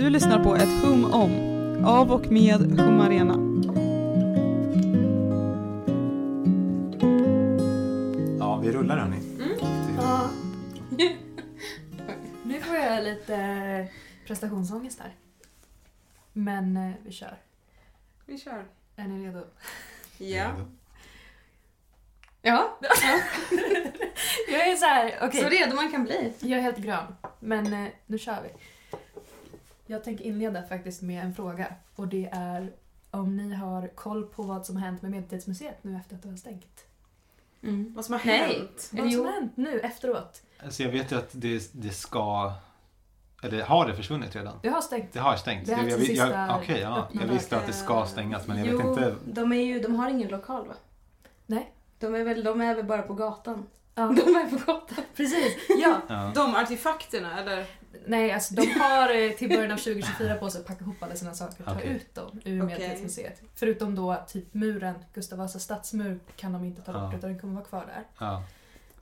Du lyssnar på ett hum om, av och med Hum Arena. Ja, vi rullar hörni. Ja. nu får jag lite prestationsångest här. Men eh, vi kör. Vi kör. Är ni redo? Ja. Ja. jag är så här, okej. Så redo man kan bli. Jag är helt grön. Men eh, nu kör vi. Jag tänker inleda faktiskt med en fråga. Och det är om ni har koll på vad som har hänt med Medeltidsmuseet nu efter att det har stängt. Mm. Vad som har Nej. hänt? Vad som har hänt nu efteråt. Alltså jag vet ju att det, det ska... Eller har det försvunnit redan? Det har stängt. Det har stängt. Det jag, jag, jag, sista Okej, ja. Jag visste att det ska stängas men jag vet jo, inte. De, är ju, de har ingen lokal va? Nej. De är väl, de är väl bara på gatan? Ja, De är på gatan. precis. Ja. Ja. De artefakterna eller? Nej, alltså de har eh, till början av 2024 på sig att packa ihop alla sina saker och ta Okej. ut dem ur Okej. Medeltidsmuseet. Förutom då typ muren, Gustav Vasas stadsmur kan de inte ta bort Ja. utan den kommer vara kvar där. Ja.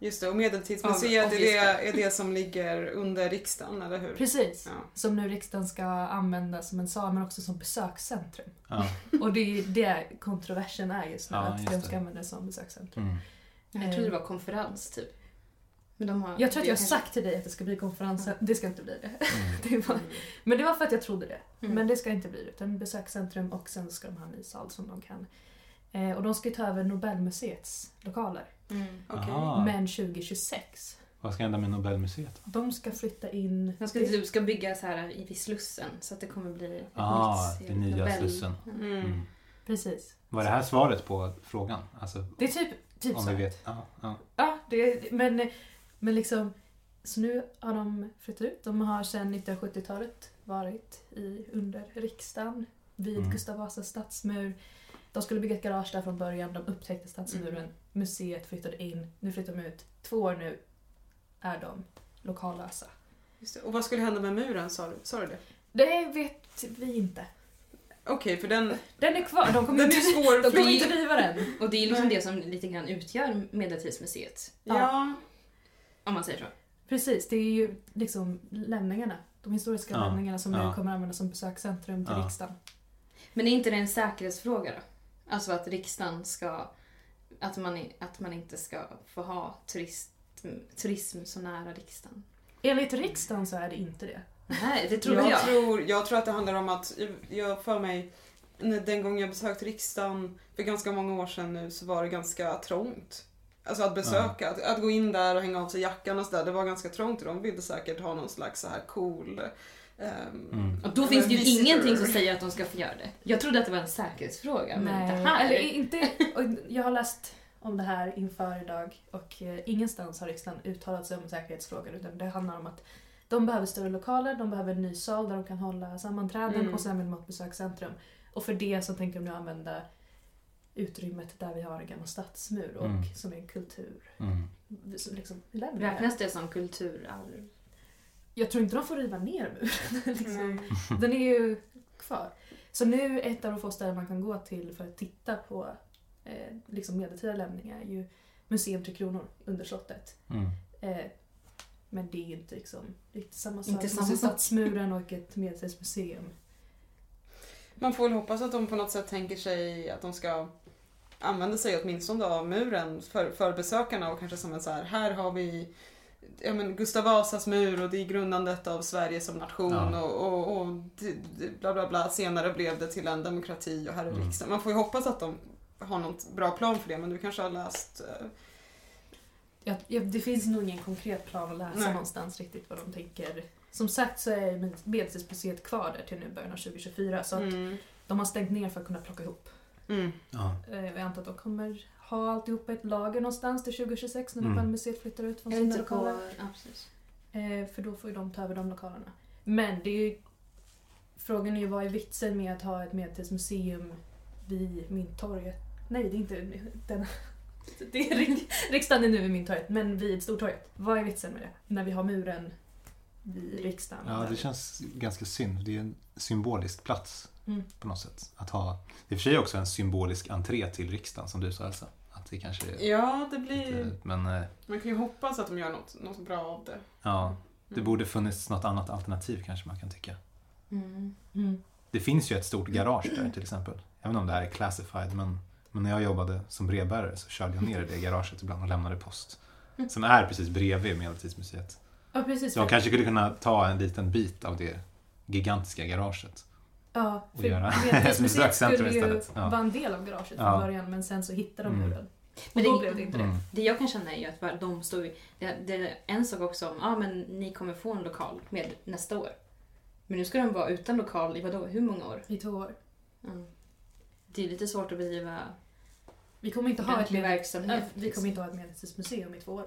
Just det, och Medeltidsmuseet Av- är, det, är det som ligger under riksdagen, eller hur? Precis. Ja. Som nu riksdagen ska använda som en sal men också som besökscentrum. Ja. Och det är det kontroversen är just nu, Ja, att just de det. ska använda det som besökscentrum. Mm. Jag trodde det var konferens typ. Men de har, Jag tror att jag har kanske- sagt till dig att det ska bli konferenser, det ska inte bli det. Mm. det var, men det var för att jag trodde det. Mm. Men det ska inte bli det, utan besökscentrum och sen ska de ha en ny sal som de kan. Eh, och de ska ju ta över Nobelmuseets lokaler. Mm. Aha. Men 2026. Vad ska hända med Nobelmuseet? De ska flytta in... De ska, typ, ska bygga så här i vid Slussen så att det kommer bli ett Ah, nytt det nya Nobel- Slussen. Mm. Mm. Precis. Var det här svaret på frågan? Alltså, Det är typ, typ om så. vi vet. Ja, ja. Ja, det, men, men liksom... Så nu har de flyttat ut. De har sedan 1970-talet varit i, under riksdagen vid Mm. Gustav Vasas stadsmur. De skulle bygga ett garage där från början. De upptäckte stadsmuren. Mm. Museet flyttade in. Nu flyttar de ut. Två år nu är de lokallösa. Just det. Och vad skulle hända med muren, sa du? Sa du det? Det vet vi inte. Okej, för den, Den är kvar. De kommer den inte, är de kommer inte riva den. Och det är liksom Nej. det som lite grann utgör Medeltidsmuseet. Ja. Om man säger så. Precis, det är ju liksom lämningarna. De historiska Ja, lämningarna som nu kommer användas som besökscentrum till Ja. riksdagen. Men är inte det en säkerhetsfråga då? Alltså att riksdagen ska... Att man, att man inte ska få ha turist, turism så nära riksdagen. Enligt riksdagen så är det inte det. Nej, det trodde jag, jag. Tror, jag tror att det handlar om att, jag för mig, när- den gången jag besökte riksdagen för ganska många år sedan nu så var det ganska trångt. Alltså att besöka, att, att gå in där och hänga av sig jackan och sådär, det var ganska trångt och de ville säkert ha någon slags så här cool Mm. Och då Ja, finns det ju visitor. ingenting som säger att de ska få göra det. Jag trodde att det var en säkerhetsfråga, men det här... Eller inte, och jag har läst om det här inför idag och eh, ingenstans har riksdagen uttalat sig om säkerhetsfrågan utan det handlar om att de behöver större lokaler, de behöver en ny sal där de kan hålla sammanträden Mm. och sen vill de ha ett besökscentrum. Och för det så tänker de nu använda utrymmet där vi har en gammal stadsmur och Mm. som är en kultur. Mm. Som liksom. Räknas det som kulturarv? Jag tror inte de får riva ner muren. liksom. Den är ju kvar. Så nu ett av de få ställen man kan gå till för att titta på eh, liksom medeltida lämningar är ju Museum Tre Kronor under slottet. Mm. Eh, men det är ju inte liksom riktigt samma sak Inte som samma sak. Stadsmuren och ett medeltidsmuseum. Man får väl hoppas att de på något sätt tänker sig att de ska använda sig åtminstone av muren för, för besökarna och kanske som en så här, här har vi ja, men Gustav Vasas mur och det är grundandet av Sverige som nation Ja. och, och, och bla bla bla. Senare blev det till en demokrati och här är Mm. riksdagen. Man får ju hoppas att de har något bra plan för det men du kanske har läst eh, Ja, ja, det finns nog ingen konkret plan att läsa Nej. någonstans riktigt vad de tänker. Som sagt så är Medeltidsmuseet kvar där till nu början av 2024 så att mm, de har stängt ner för att kunna plocka ihop. Mm, Ja. Eh, Jag antar att de kommer ha alltihopa i ett lager någonstans till 2026 när Mm. Nobelmuseet flyttar ut från sina inte lokaler. på... Ja. Eh, för då får ju de ta över de lokalerna. Men det är ju... Frågan är ju vad är vitsen med att ha ett medeltidsmuseum vid Mynttorget? Nej, det är inte den... Det är, rik- riksdagen är nu vid Mynttorget, men vid Stortorget. Vad är vitsen med det? När vi har muren vid riksdagen. ja, det känns ganska synd. Det är en symbolisk plats Mm. på något sätt. Att ha, det är för sig också en symbolisk entré till riksdagen som du sa Elsa. Att det kanske Ja, det blir... lite, men eh, Man kan ju hoppas att de gör något, något bra av det. ja, det Mm. borde funnits något annat alternativ kanske man kan tycka. Mm. Mm. Det finns ju ett stort garage där till exempel. Inte om det här är classified men, men när jag jobbade som brevbärare så körde jag ner i det garaget ibland och lämnade post. Som är precis bredvid Medeltidsmuseet. Ja, precis. De kanske skulle kunna ta en liten bit av det gigantiska garaget. Ja, och för göra ett Medeltidsmuseet besökscentrum skulle ju. Ja. vara en del av garaget från Ja. början men sen så hittade de Mm. ju den. Men och då det- blev det inte det. Mm. Det jag kan känna är ju att de står ju, det, det är en sak också om, ja ah, men ni kommer få en lokal med nästa år. Men nu ska de vara utan lokal i vadå, hur många år? I två år. Mm. Det är lite svårt att bedriva Vi kommer inte ha ett, verksamhet. äh, vi kommer inte ha ett medeltidsmuseum i två år.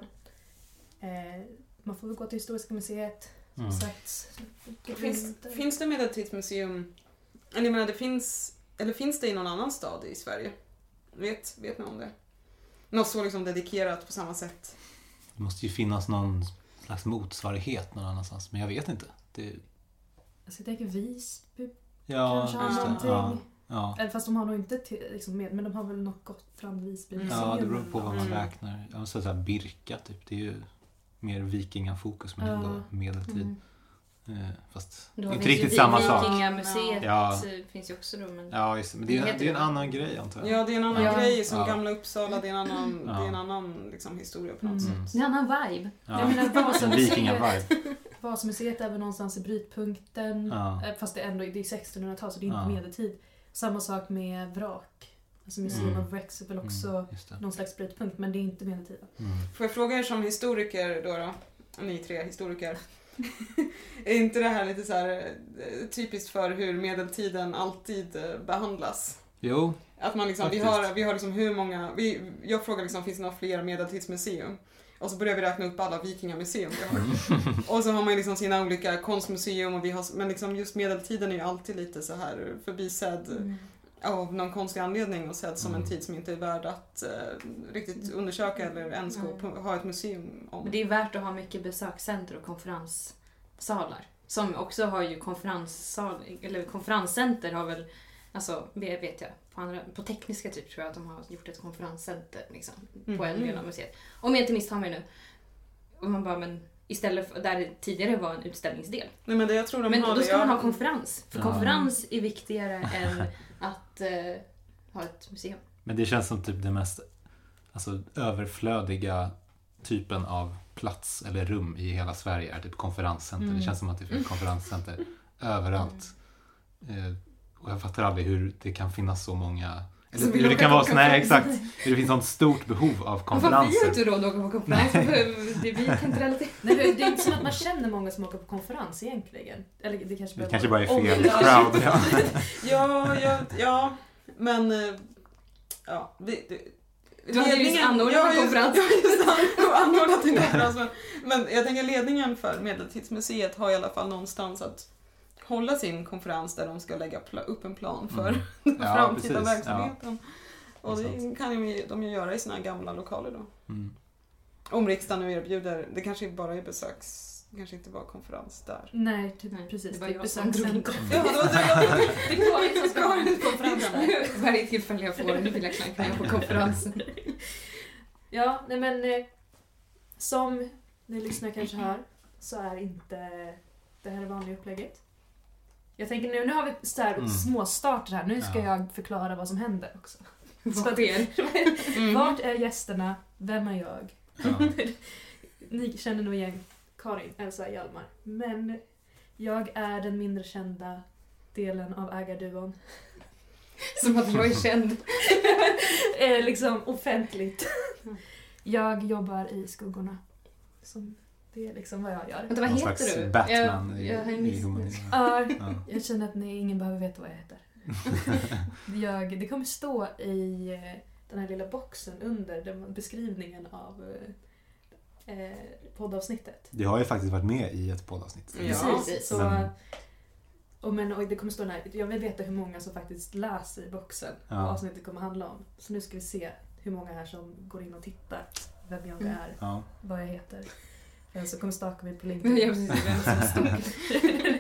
Eh, man får väl gå till Historiska museet. Som Mm. sagt. det Finns, finns det medeltidsmuseum, eller jag menar det finns, eller finns det i någon annan stad i Sverige? Vet, vet ni om det? Något så liksom dedikerat på samma sätt. Det måste ju finnas någon slags motsvarighet någon annanstans. Men jag vet inte. Det, Alltså, jag tänker Visby ja, kanske har någonting. Ja, ja. Eller fast de har nog inte till, liksom, med, men de har väl något Gotland, Visby Mm. ja, det beror på vad man Mm. räknar. Jag så här Birka typ. Det är ju mer vikingafokus men Ja. ändå medeltid. Mm. Eh, Fast inte riktigt samma sak. Vikingamuseet Ja. finns ju också då men... Ja, just det. Men det är, det är en annan grej antar jag. Ja, det är en annan Ja. grej som Ja. Gamla Uppsala, det är en annan, Ja. det är en annan liksom, historia på något Mm. sätt. Det är en annan vibe. Ja. Jag menar, en Vasamuseet, vikingavibe. Vasamuseet är väl någonstans i brytpunkten. Ja. Eh, Fast det är ändå det är 1600-tal så det är inte Ja. medeltid. Samma sak med vrak. Alltså Museum Mm. of Rex är väl också Mm, just det. någon slags brytpunkt men det är inte medeltid. Mm. Får jag fråga er som historiker då, då ni tre historiker. är inte det här lite så här eh, typiskt för hur medeltiden alltid eh, behandlas? Jo, Att man liksom, vi Faktiskt. har, vi har liksom hur många, vi, jag frågar liksom, finns det några fler medeltidsmuseum? Och så börjar vi räkna upp alla vikingamuseum vi har. Och så har man liksom sina olika konstmuseum och vi har, men liksom just medeltiden är ju alltid lite så här förbisedd Mm. Av någon konstig anledning och sedd som en Mm. tid som inte är värd att eh, riktigt undersöka eller ens gå på, ha ett museum om. Men det är värt att ha mycket besökscenter och konferenssalar. Som också har ju konferenssal, eller konferenscenter har väl, alltså det vet jag, på, andra, på tekniska typ tror jag att de har gjort ett konferenscenter liksom, på en Mhm. del av museet. Om jag inte misstar mig nu. Och man bara, men istället för, där det tidigare var en utställningsdel. Nej men det jag tror de Men har då det, ska man jag- ha konferens. För Ja. konferens är viktigare än att eh, ha ett museum. men det känns som typ det mest alltså, överflödiga typen av plats eller rum i hela Sverige är typ konferenscenter. Mm. Det känns som att det finns konferenscenter överallt. Eh, och jag fattar aldrig hur det kan finnas så många eller hur det kan vara så, nej exakt. Hur det finns sånt stort behov av vad vi har konferenser. inte råd att åka på konferens. det, vi kan inte relatera. Nej, det det är inte som att man känner många som åker på konferens egentligen. Eller det kanske Det bara kanske bara är fel Ja. crowd. Ja. Ja, ja, ja, men... eh, Ja, vi, det, Du hade ju just anordnat en just- konferens. Ja, just an- anordnat en konferens. Men, men jag tänker ledningen för Medeltidsmuseet har i alla fall någonstans att hålla sin konferens där de ska lägga upp en plan för Mm. den Ja, framtida precis. verksamheten. Och Det kan ju, de ju göra i sina gamla lokaler då. Mm. Om riksdagen nu erbjuder, det kanske bara är besöks, det kanske inte var konferens där. Nej, Nej, precis. det var jag som drog besökscenter. Ja, det jag är Karin som ska ha en konferens där. Varje tillfälle jag får vill jag klanka ner på konferensen. Ja, nej men eh, som ni lyssnare kanske hör så är inte det här vanliga upplägget. Jag tänker nu, nu har vi så här Mm. småstarter här. Nu ska Ja. jag förklara vad som händer också. Att- sker? Mm. Vart är gästerna? Vem är jag? Ja. Ni känner nog igen Karin, Elsa, Hjalmar. Men jag är den mindre kända delen av ägarduon. Som att jag är känd. eh, liksom offentligt. Jag jobbar i skuggorna. Som, det är liksom vad jag gör. Vänta, vad Någon heter slags du? Batman jag, i, jag i humanitär. Ja, Ja. jag känner att ni, ingen behöver veta vad jag heter. Jag, det kommer stå i eh, den här lilla boxen under den beskrivningen av eh, eh, poddavsnittet. Du har ju faktiskt varit med i ett poddavsnitt. Ja. Precis. Så, Men- och men, och det kommer stå där, jag vill veta hur många som faktiskt läser boxen Ja. vad avsnittet kommer handla om. Så nu ska vi se hur många här som går in och tittar vem jag Mm. är, Ja. vad jag heter. Eh, Så kommer staka mig på LinkedIn. precis. Vem.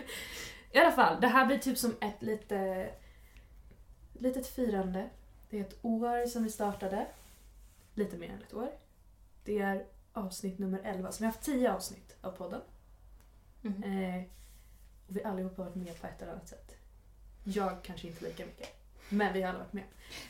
I alla fall, det här blir typ som ett lite, litet firande. Det är ett år som vi startade. Lite mer än ett år. Det är avsnitt nummer 11, så vi har haft 10 avsnitt av podden. Mm. Eh, Och vi allihopa har varit med på ett eller annat sätt. Jag kanske inte lika mycket. Men vi har alla varit med.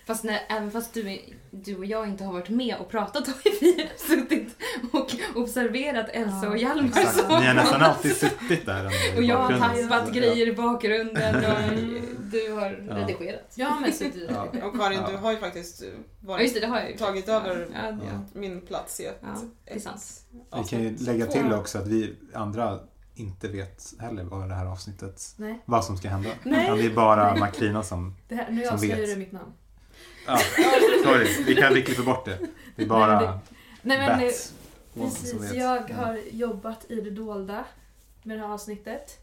Fast när, även fast du, du och jag inte har varit med och pratat har vi suttit och observerat Elsa och Hjalmar. Exakt. Så. Ni har nästan alltid suttit där. Och jag har tappat Ja. grejer i bakgrunden och du har Ja. redigerat. Jag har mest suttit Ja. Och Karin, Ja. du har ju faktiskt Ja varit, just det, det har jag ju. tagit Ja, över Ja, ja. min plats i ett, Ja, det är ett sant. Vi kan ju lägga till också att vi andra inte vet heller vad det här avsnittet, Nej. vad som ska hända. Nej. Utan det är bara Makrina som... Det här, nu Som avslöjar vet. du mitt namn. Ja, sorry. Vi kan vi klipper bort det. Det är bara Nej, Nej men Bats precis, jag Ja. har jobbat i det dolda med det här avsnittet.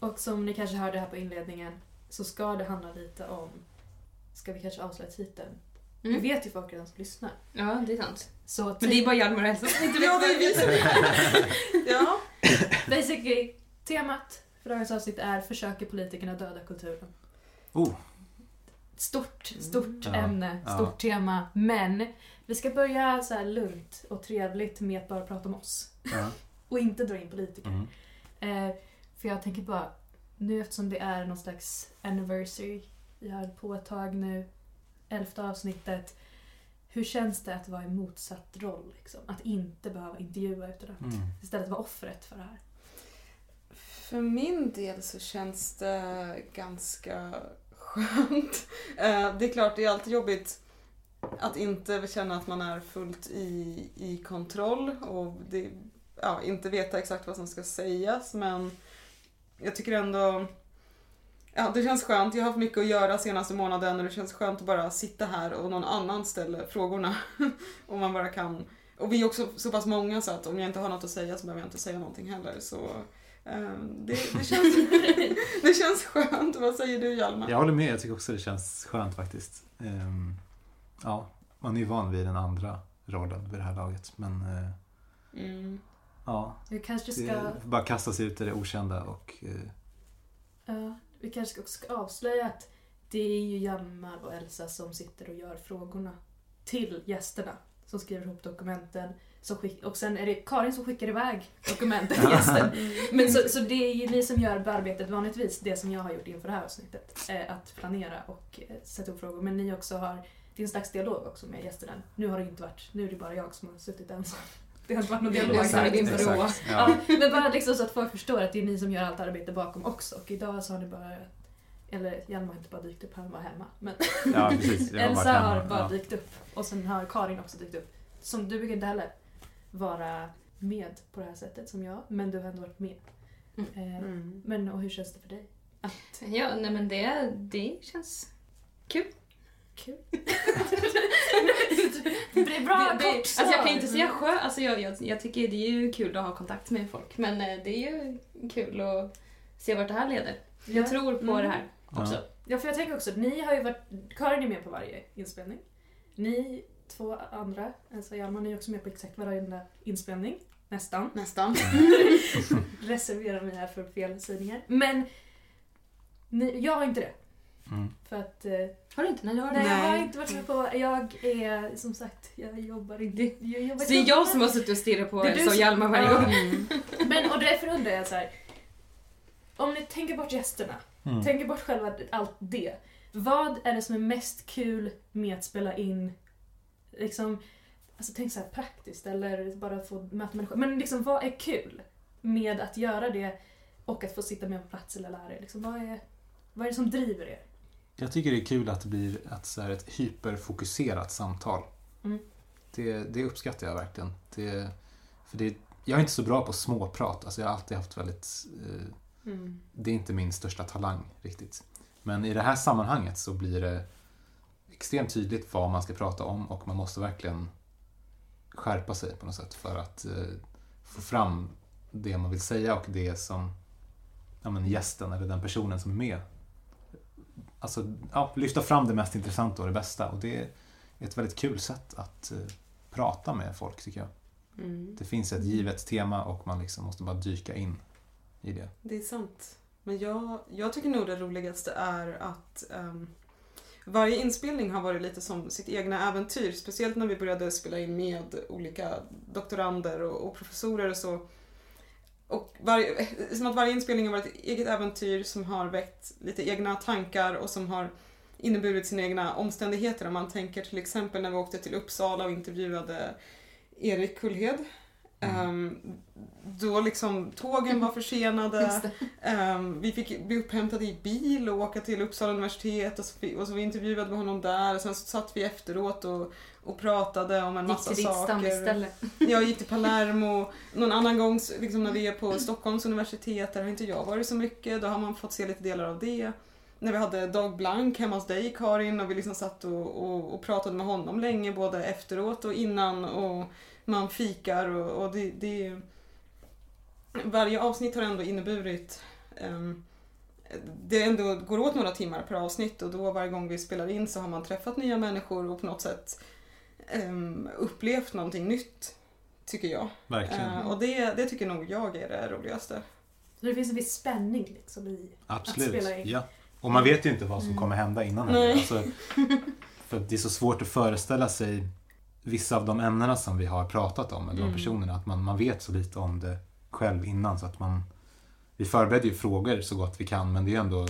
Och som ni kanske hörde här på inledningen så ska det handla lite om, ska vi kanske avslöja titeln? Mm. Det vet ju folk redan som lyssnar. Ja, det är sant. Så Men det är bara Hjalmar och Elsa som inte vet Ja, det är vi Ja. basically, temat för dagens avsnitt är Försöker politikerna döda kulturen? Oh, Stort, stort Ja, ämne, ja. stort tema. Men vi ska börja så här lugnt och trevligt med att bara prata om oss. ja. Och inte dra in politiker. Mm. Eh, för jag tänker bara, nu eftersom det är någon slags anniversary, vi har på ett tag nu, elfte avsnittet. Hur känns det att vara i motsatt roll? Liksom? Att inte behöva intervjua utan att Mm. istället vara offret för det här. För min del så känns det ganska skönt. Eh, Det är klart, det är alltid jobbigt att inte känna att man är fullt i, i kontroll och det, ja, inte veta exakt vad som ska sägas men jag tycker ändå Ja, det känns skönt. Jag har haft mycket att göra senaste månaden och det känns skönt att bara sitta här och någon annan ställer frågorna. och man bara kan... Och vi är också så pass många så att om jag inte har något att säga så behöver jag inte säga någonting heller. Så ehm, det, det, känns, det känns skönt. Vad säger du Hjalmar? Jag håller med, jag tycker också det känns skönt faktiskt. Ehm, Ja, man är ju van vid den andra rollen vid det här laget. Men eh, Mm. ja, Vi kanske ska, det, bara kasta sig ut i det okända och eh, ja, vi kanske också ska avslöja att det är ju Hjalmar och Elsa som sitter och gör frågorna till gästerna. Som skriver ihop dokumenten. Som skick, och sen är det Karin som skickar iväg dokumenten till gästen. Men så, så det är ju ni som gör arbetet vanligtvis, det som jag har gjort inför det här avsnittet. Eh, att planera och sätta upp frågor. Men ni också har, det är en slags dialog också med gästerna. Nu har det inte varit, nu är det bara jag som har suttit ensam. Det har inte varit någon dialog. Exakt, här. exakt. inför rå. Ja, Ja. men bara liksom så att folk förstår att det är ni som gör allt arbete bakom också. Och idag så har ni bara, eller Hjalmar har inte bara dykt upp, han var hemma. Men ja, precis. Har Elsa hemma. har bara ja. dykt upp. Och sen har Karin också dykt upp. Som du brukar inte heller vara med på det här sättet som jag, men du har ändå varit med. Mm. Eh, Mm. Men och hur känns det för dig? Ja, nej men det, det känns kul. Kul. det blir bra det, det, kort alltså jag kan svar. inte säga skö, alltså jag, jag, jag tycker det är ju kul att ha kontakt med folk. Men eh, det är ju kul att se vart det här leder. Ja. Jag tror på Mm. det här också. Ja. Ja, för jag tänker också, ni har ju varit, Karin är med på varje inspelning. Ni två andra, alltså Hjalmar, ni är också med på exakt varenda inspelning. Nästan. Nästan. Reserverar mig här för felsägningar. Men ni, jag har inte det. Mm. För att eh, Har du inte? Nej, har du Nej, jag har Nej. inte varit med på... Jag är som sagt, jag jobbar inte... Jag jobbar Så det är jag som har suttit och stirrat på som- Hjalmar varje Ja. gång. Mm. Men och därför undrar jag så här. Om ni tänker bort gästerna, Mm. tänker bort själva allt det. Vad är det som är mest kul med att spela in, liksom, alltså tänk så här praktiskt eller bara få möta människor. Men liksom vad är kul med att göra det och att få sitta med på plats eller lära er? Liksom, vad, är, vad är det som driver er? Jag tycker det är kul att det blir ett, så här, ett hyperfokuserat samtal. Mm. Det, det uppskattar jag verkligen. Det, för det, jag är inte så bra på småprat. Alltså jag har alltid haft väldigt... Eh, Mm. det är inte min största talang riktigt. Men i det här sammanhanget så blir det extremt tydligt vad man ska prata om och man måste verkligen skärpa sig på något sätt för att eh, få fram det man vill säga och det som ja, men gästen eller den personen som är med alltså, ja, lyfta fram det mest intressanta och det bästa. Och det är ett väldigt kul sätt att eh, prata med folk tycker jag. Mm. Det finns ett givet tema och man liksom måste bara dyka in i det. Det är sant. Men jag, jag tycker nog det roligaste är att ehm, varje inspelning har varit lite som sitt egna äventyr. Speciellt när vi började spela in med olika doktorander och, och professorer och så. Och varje, som att varje inspelning har varit ett eget äventyr som har väckt lite egna tankar och som har inneburit sina egna omständigheter. Om man tänker till exempel när vi åkte till Uppsala och intervjuade Erik Kullhed. Mm. Ehm, då liksom tågen var försenade. Ehm, vi fick bli upphämtade i bil och åka till Uppsala universitet och så, och så intervjuade vi honom där. Och sen så satt vi efteråt och, och pratade om en Gick massa till ditt saker. stammisställe. Jag gick till Palermo. Någon annan gång liksom när vi är på Stockholms universitet, där har inte jag varit så mycket. Då har man fått se lite delar av det. När vi hade Dag Blank hemma hos dig Karin och vi liksom satt och, och, och pratade med honom länge både efteråt och innan och man fikar och, och det, det... Varje avsnitt har ändå inneburit ehm, det ändå går åt några timmar per avsnitt och då varje gång vi spelar in så har man träffat nya människor och på något sätt upplevt någonting nytt. Tycker jag. Verkligen. Eh, och det, det tycker nog jag är det roligaste. Så det finns en viss spänning liksom i... Absolut. spela in. Ja. Och man vet ju inte vad som Mm. kommer hända innan. Nej. heller. Alltså, för att det är så svårt att föreställa sig vissa av de ämnena som vi har pratat om, eller de Mm. personerna. Att man, man vet så lite om det själv innan. Så att man, vi förbereder ju frågor så gott vi kan, men det är ändå...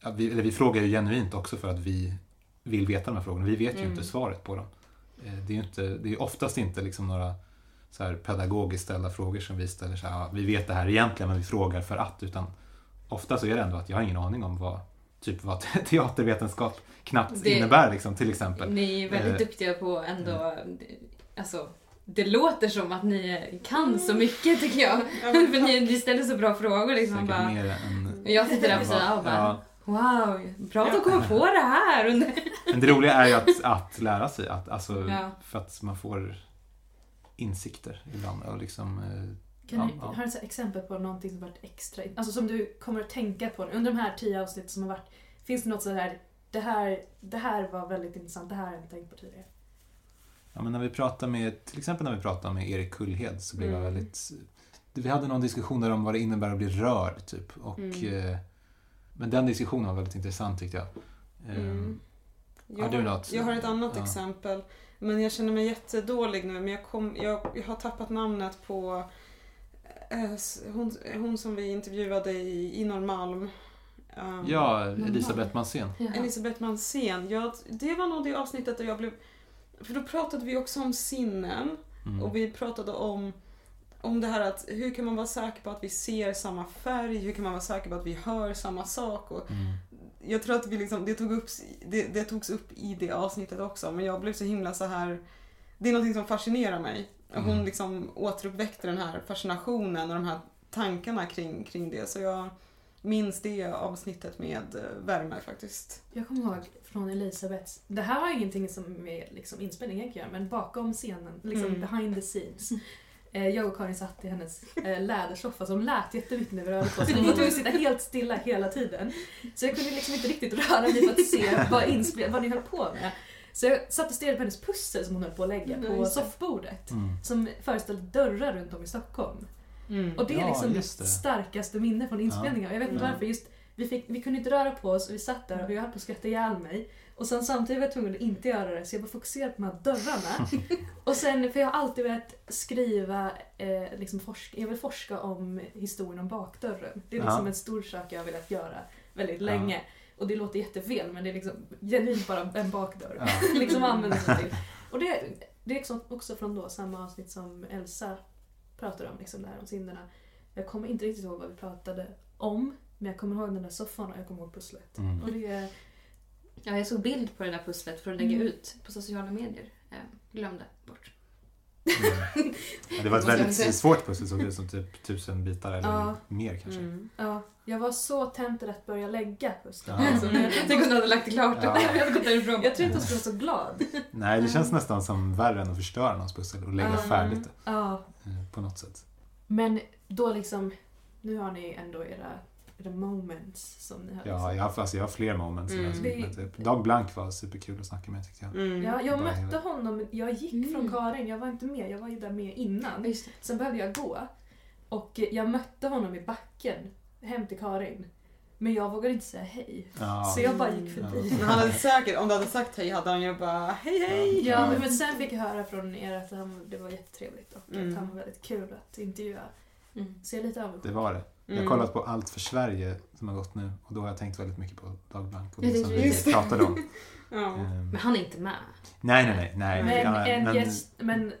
Ja, vi, eller vi frågar ju genuint också för att vi vill veta de här frågorna. Vi vet ju Mm. inte svaret på dem. Eh, Det är ju inte, det är oftast inte liksom några så här pedagogiskt ställda frågor som vi ställer så här, ja, vi vet det här egentligen men vi frågar för att. Utan ofta så är det ändå att jag har ingen aning om vad, typ vad teatervetenskap knappt Det- innebär liksom, till exempel. Ni är väldigt Eh, duktiga på ändå, alltså det låter som att ni kan så mycket tycker jag. För ni, ni ställer så bra frågor liksom. Bara, mer än... jag sitter där på än sidan vad- och bara, ja. Wow, bra att de kommer på det här. Men det roliga är ju att, att lära sig. Att, alltså, Ja. För att man får insikter ibland. Och liksom, eh, Kan Ja, du, ja. Har du här exempel på någonting som varit extra, alltså som du kommer att tänka på under de här tio avsnitten som har varit, finns det något sådär, det här, det här var väldigt intressant, det här har jag inte tänkt på tidigare. Ja, men när vi pratar med, till exempel när vi pratar med Erik Kullhed så blev jag Mm. väldigt... Vi hade någon diskussion där om vad det innebär att bli rörd, typ. Och, Mm. Men den diskussionen var väldigt intressant tyckte jag. Mm. Har du något? Jag har ett annat Ja. exempel. Men jag känner mig jättedålig nu. Men jag, kom, jag, jag har tappat namnet på eh, hon, hon som vi intervjuade i, i Norrmalm. Um, Ja, Elisabeth Mansén. Elisabeth Mansén. Ja, det var nog det avsnittet där jag blev... För då pratade vi också om sinnen. Mm. Och vi pratade om, om det här att hur kan man vara säker på att vi ser samma färg? Hur kan man vara säker på att vi hör samma sak? Och Mm. jag tror att vi liksom, det, tog upp, det, det togs upp i det avsnittet också, men jag blev så himla så här Det är någonting som fascinerar mig. Och Hon Mm. liksom återuppväckte den här fascinationen och de här tankarna kring, kring det. Så jag minns det avsnittet med eh, värme faktiskt. Jag kommer ihåg från Elisabeths, det här har ingenting som med liksom, inspelningen att göra, men bakom scenen, liksom Mm. behind the scenes. Eh, Jag och Karin satt i hennes eh, lädersoffa som lät jättemycket när vi rörde på oss. Vi var tvungna att sitta helt stilla hela tiden. Så jag kunde liksom inte riktigt röra mig för att se vad, inspel- vad ni höll på med. Så jag satt och stirrade på hennes pussel som hon höll på att lägga Ja, på soffbordet. Mm. Som föreställde dörrar runt om i Stockholm. Och det är Ja, liksom mitt starkaste minne från inspelningen. Och Jag vet inte Ja. varför. Just, vi, fick, vi kunde inte röra på oss och vi satt där och jag höll på att skratta ihjäl mig. Och sen samtidigt var jag tvungen att inte göra det så jag var fokuserad på de här dörrarna. och sen, för jag har alltid velat skriva, eh, liksom forska, jag vill forska om historien om bakdörren. Det är liksom Ja. en stor sak jag har velat göra väldigt Ja. länge. Och det låter jättefel men det är liksom genuint bara en bakdörr. Ja. liksom använder sig till. Och det, det är också- från då samma avsnitt som Elsa pratade om, liksom det här om sinnena. Jag kommer inte riktigt ihåg vad vi pratade om, men jag kommer ihåg den där soffan och jag kommer ihåg pusslet. Mm. Och det, Ja, jag såg bild på det där pusslet för att lägga Mm. ut på sociala medier. Eh, glömde bort. Mm. Ja, det var ett jag väldigt svårt pussel, såg ut som typ tusen bitar eller Ja. mer kanske. Mm. ja, jag var så tentativ att börja lägga pusslet. Ja. Alltså, jag, Tänk inte, om du hade lagt det klart. Ja. jag hade gått därifrån. jag tror inte hon skulle vara så glad. Nej, det känns nästan som värre än att förstöra någons pussel och lägga Ja. färdigt det Ja, eh, på något sätt. men då liksom, nu har ni ändå era, era moments som ni har. Ja, liksom. jag har, alltså, jag har fler moments. Mm. Mm. Men typ, Dag Blank var superkul att snacka med tyckte jag. Mm. Ja, jag Bara mötte honom, jag gick Mm. från Karin, jag var inte med, jag var ju där med innan. Just. Sen behövde jag gå. Och jag mötte honom i backen hem till Karin. Men jag vågade inte säga hej. Ja. Så jag bara gick förbi. Men han hade säkert, om du hade sagt hej hade han ju bara hej hej. Ja, Ja. men sen fick jag höra från er att han, det var jättetrevligt och Mm. att han var väldigt kul att intervjua. Mm. Så jag är lite avundsjuk. Det var det. Jag har Mm. kollat på Allt för Sverige som har gått nu och då har jag tänkt väldigt mycket på Dag Blank och Ja, det som vi det. pratade om. Ja. Ehm, Men han är inte med. nej, nej, nej. nej Men, ja, en men- gäst, men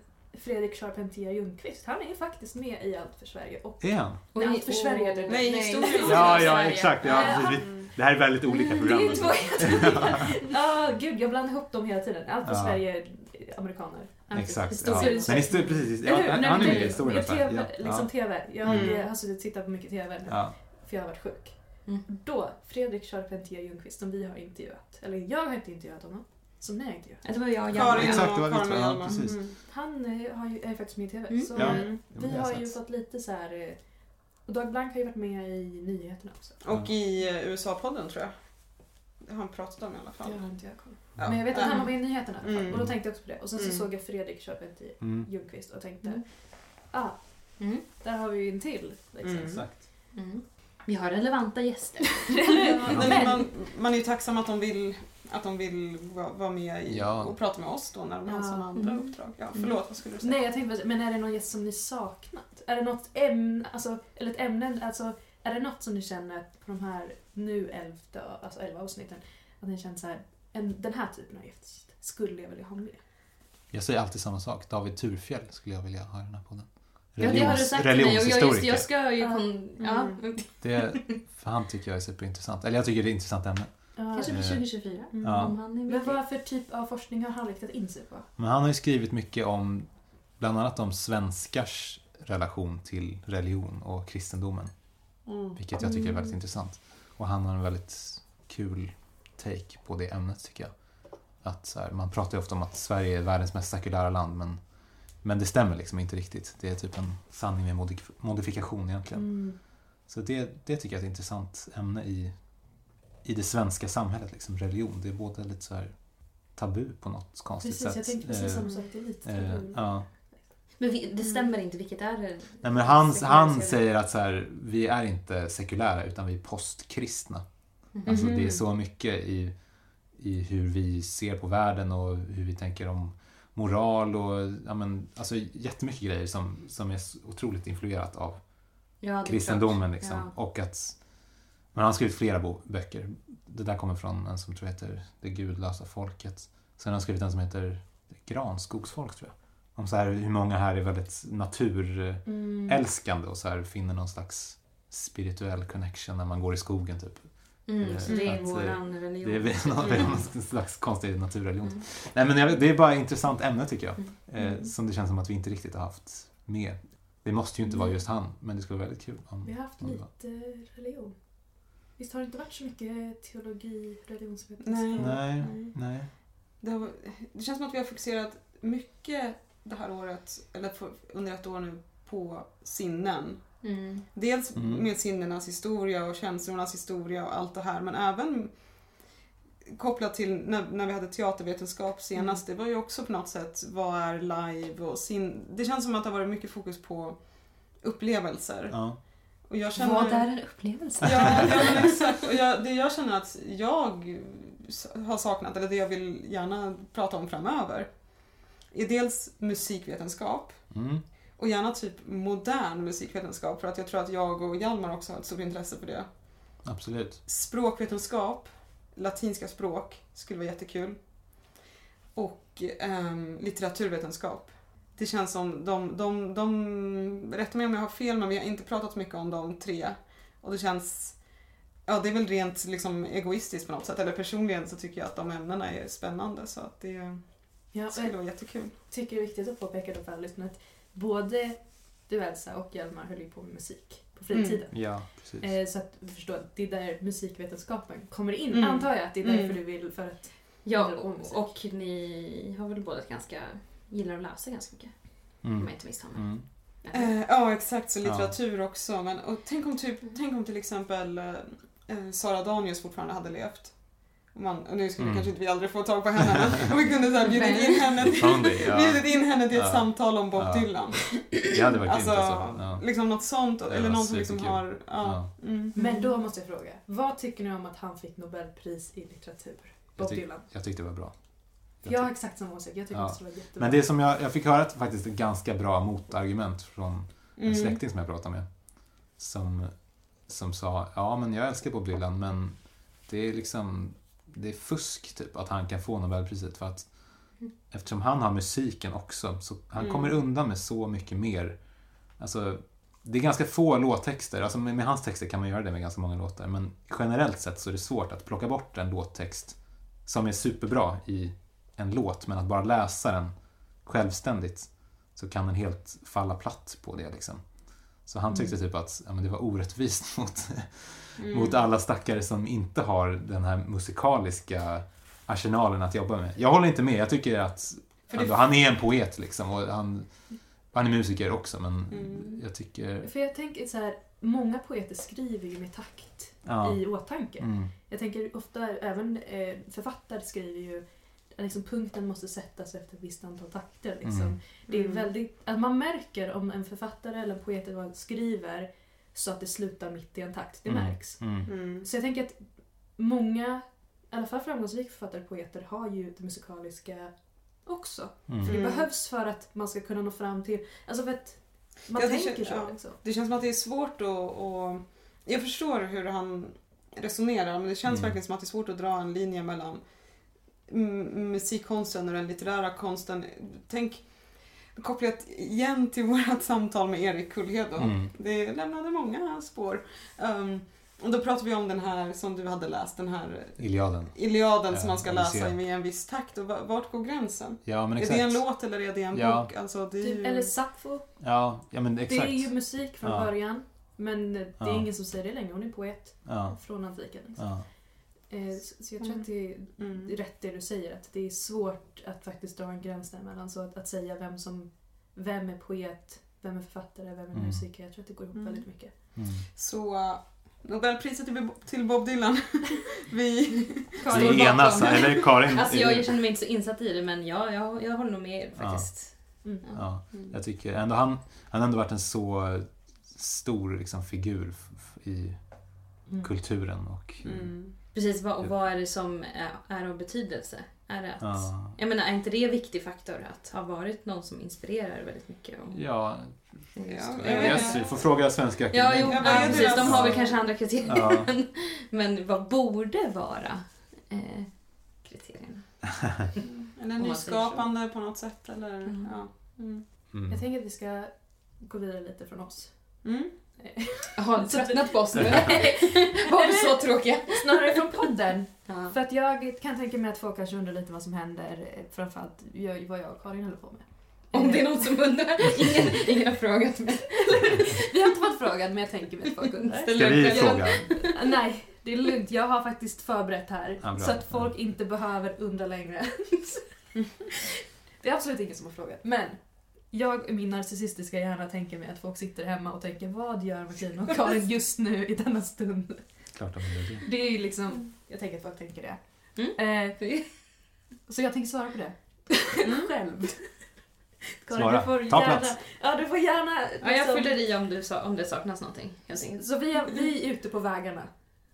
Fredrik Charpentier Ljungqvist, han är faktiskt med i Allt för Sverige. Och Är han? Nej, allt för Sverige heter det. Nej, historia. Ja, ja, Sverige. exakt. Ja. Det här är väldigt olika program. Det är två helt olika. Ja, gud, jag blandar ihop dem hela tiden. Allt för Ja. Sverige är amerikaner. Exakt. Ja. Men historia, precis. Ja, Eller hur? Nej, han men är med i historien. TV, Ja. liksom TV. Jag Mm. har suttit och tittat på mycket TV nu, Ja. för jag har varit sjuk. Mm. Då, Fredrik Charpentier Ljungqvist, som vi har intervjuat, eller jag har inte intervjuat honom, som ni har intervjuat. Det var jag och Hjalmar. Exakt, det var Karin två, och ja, Hjalmar. precis. Mm. Han eh, har ju, är faktiskt med i TV. Mm. Så Ja. eh, vi har ju fått lite så här... eh, Och Dag Blank har ju varit med i nyheterna också. Och i USA-podden tror jag. Det har han pratat om i alla fall. Det har inte jag koll Ja. Men jag vet att han var med i nyheterna i alla fall. Mm. Och då tänkte jag också på det. Och sen så Mm. såg jag Fredrik Charpentier Mm. Ljungqvist och tänkte, Mm. ah, Mm. där har vi ju en till. Liksom. Mm. Exakt. Mm. Vi har relevanta gäster. Nej, men man, man är ju tacksam att de vill, att de vill vara vara med i, Ja. och prata med oss då när de har Ja. sådana andra Mm. uppdrag. Ja, förlåt, vad skulle du säga? Nej, jag tänkte, men är det någon gäst som ni saknat? Är det något ämne, alltså, eller ett ämne, alltså, är det något som ni känner på de här nu elfte, alltså elva avsnitten, att ni känner så här, en, den här typen av gäst skulle jag vilja ha med? Jag säger alltid samma sak. David Turfjell skulle jag vilja ha i den här podden. Ja, det har du sagt till mig. Och jag, just, jag ska ju... Ja. Kon, ja. Mm. Det, för han tycker jag är superintressant. Eller jag tycker det är ett intressant ämne. Kanske för 2024. Mm. Ja. Om han är Men vad för typ av forskning har han riktat in sig på? Men han har ju skrivit mycket om bland annat om svenskars relation till religion och kristendomen. Mm. Vilket jag tycker är väldigt Mm. intressant. Och han har en väldigt kul take på det ämnet tycker jag. Att så här, man pratar ju ofta om att Sverige är världens mest sekulära land men, men det stämmer liksom inte riktigt. Det är typ en sanning med modif- modifikation egentligen. Mm. Så det, det tycker jag är ett intressant ämne i, i det svenska samhället, liksom religion. Det är både lite så här tabu på något konstigt Precis, sätt. jag tänkte precis Eh, samma sak. Det är lite eh, ja. Men vi, det stämmer inte. Vilket är det? Nej, men han, han säger att så här, vi är inte sekulära utan vi är postkristna. Mhm. Alltså det är så mycket i, i hur vi ser på världen och hur vi tänker om moral och ja, men, alltså jättemycket grejer som, som är otroligt influerat av Ja, kristendomen. Liksom. Ja. Och att, men han har skrivit flera bo- böcker. Det där kommer från en som tror jag heter Det gudlösa folket. Sen har han skrivit en som heter Granskogsfolk tror jag. Om så här, hur många här är väldigt naturälskande Mm. och så här, finner någon slags spirituell connection när man går i skogen typ. Mm, så det är Att, eh, våran religion. Det är någon, Mm. någon slags konstig naturreligion. Mm. Nej men jag, det är bara ett intressant ämne tycker jag. Mm. Eh, som det känns som att vi inte riktigt har haft med. Det måste ju inte vara Mm. just han, men det skulle vara väldigt kul om... Vi har haft lite religion. Visst har det inte varit så mycket teologi, religionsvetenskap? Nej. Nej, Nej. nej. Det, har, det känns som att vi har fokuserat mycket det här året, eller för, under ett år nu, på sinnen. Mm. Dels Mm. med sinnenas historia och känslornas historia och allt det här, men även kopplat till när, när vi hade teatervetenskap senast, det var ju också på något sätt, vad är live och sin... Det känns som att det har varit mycket fokus på upplevelser. Ja. Och jag känner... Vad är en upplevelse? Ja, ja men exakt. Och jag, det jag känner att jag har saknat, eller det jag vill gärna prata om framöver, är dels musikvetenskap Mm. Och gärna typ modern musikvetenskap för att jag tror att jag och Hjalmar också har ett stort intresse för det. Absolut. Språkvetenskap, latinska språk, skulle vara jättekul. Och ehm, litteraturvetenskap. Det känns som de, de, de, rätta mig om jag har fel men vi har inte pratat mycket om de tre. Och det känns, ja det är väl rent liksom egoistiskt på något sätt. Eller personligen så tycker jag att de ämnena är spännande så att det Ja, skulle jag vara jättekul. tycker det är viktigt att påpeka då för alla lyssnare att både du Elsa och Hjalmar höll ju på med musik på fritiden. Ja, precis. Eh, så att att det är där musikvetenskapen kommer in, Mm. antar jag. Att det är därför Mm. du vill, för att... Ja, om och, och ni har väl båda ganska... Gillar att läsa ganska mycket. Om Mm. jag inte misstar mig. Mm. Eh, ja exakt, så Ja. litteratur också. Men, och tänk, om typ, tänk om till exempel eh, Sara Danius fortfarande hade levt. Man, och nu skulle Mm. kanske inte vi aldrig få tag på henne men vi kunde så här, bjudit in henne till, det, ja. bjudit in henne till ett Ja. samtal om Bob Ja. Dylan. Det hade varit Alltså, alltså. Ja. liksom något sånt. Det Eller var någon som liksom har... Ja. Mm. Men då måste jag fråga, vad tycker ni om att han fick Nobelpris i litteratur? Bob tyck- Dylan. Jag tyckte det var bra. För jag har exakt samma åsikt, jag tycker Ja. det var jättebra. Men det som jag, jag fick höra ett, faktiskt ett ganska bra motargument från en Mm. släkting som jag pratade med. Som, som sa, ja men jag älskar Bob Dylan men det är liksom, det är fusk typ att han kan få Nobelpriset för att eftersom han har musiken också så han Mm. kommer undan med så mycket mer. Alltså, det är ganska få låttexter, alltså med, med hans texter kan man göra det med ganska många låtar men generellt sett så är det svårt att plocka bort en låttext som är superbra i en låt men att bara läsa den självständigt så kan den helt falla platt på det liksom. Så han tyckte typ att ja, men det var orättvist mot, Mm. mot alla stackare som inte har den här musikaliska arsenalen att jobba med. Jag håller inte med, jag tycker att det- ändå, han är en poet liksom och han, han är musiker också men Mm. jag tycker... För jag tänker så här, många poeter skriver ju med takt Ja. i åtanke. Mm. Jag tänker ofta, även eh, författare skriver ju att liksom, punkten måste sättas efter ett visst antal takter. Liksom. Mm. Det är Mm. väldigt, att man märker om en författare eller en poet skriver så att det slutar mitt i en takt. Det Mm. märks. Mm. Mm. Så jag tänker att många, i alla fall framgångsrika författare och poeter har ju det musikaliska också. Mm. För det Mm. behövs för att man ska kunna nå fram till, alltså för att man Ja, det tänker så. ja. Liksom. Det känns som att det är svårt att... Jag förstår hur han resonerar men det känns Mm. verkligen som att det är svårt att dra en linje mellan musikkonsten och den litterära konsten. Tänk kopplat igen till vårt samtal med Erik Kullhed. Mm. Det lämnade många spår. Um, och då pratade vi om den här som du hade läst, den här Iliaden. Iliaden som Ja, man ska läsa i en viss takt. Och va- vart går gränsen? Ja men Är exakt. det en låt eller är det en Ja. bok? Alltså, det är Typ, ju... eller Sappho. Ja, ja men Det exakt. är ju musik från Ja. början. Men det är Ja. ingen som säger det längre. Hon är poet Ja, från antiken. Liksom. Ja. Eh, Så jag tror att det är Mm. rätt det du säger. Att det är svårt att faktiskt dra en gräns däremellan. Så att, att säga vem som vem är poet, vem är författare, vem är Mm. musiker. Jag tror att det går ihop Mm. väldigt mycket. Mm. Så Nobelpriset till, till Bob Dylan. Vi... Vi enas, eller Karin? Alltså jag, jag känner mig inte så insatt i det men ja, jag, jag håller nog med er faktiskt. Mm. Ja, Mm. jag tycker ändå han, han har ändå varit en så stor liksom, figur i Mm. kulturen och... Mm. Precis, vad, och vad är det som är, av betydelse? Är det att... Ja, Jag menar, är inte det en viktig faktor att ha varit någon som inspirerar väldigt mycket? Om, ja, Ja, ja, jag, får fråga Svenska Ja, Akademin. jo, Ja, ja, precis. De har väl kanske andra kriterier. Ja. Men, men vad borde vara eh, kriterierna? Eller nyskapande på något sätt. Eller, Mm. ja. mm. Mm. Jag tänker att vi ska gå vidare lite från oss. Har Så tröttnat på oss nu? Var vi så tråkiga? Snarare från podden. Ja. För att jag kan tänka mig att folk kanske undrar lite vad som händer. eh, Framförallt jag- vad jag och Karin håller på med. Om det är någon som undrar. Ingen, ingen har frågat mig. Vi har inte fått frågan men jag tänker mig att folk undrar. Ska vi fråga? Nej, det är lugnt. Jag har faktiskt förberett här. Ja, så att folk inte behöver undra längre. det är absolut ingen som har frågat. Men jag i min narcissistiska hjärna tänker mig att folk sitter hemma och tänker vad gör Martina och Karin just nu i denna stund? Klart de gör det. Det är ju liksom, jag tänker att folk tänker det. Mm. Eh, så jag tänker svara på det. Själv. Karin, Svara. du får Ta gärna, plats. Ja, du får gärna... Ja, jag liksom- fyller i om, du om det saknas någonting. Så vi är, vi är ute på vägarna.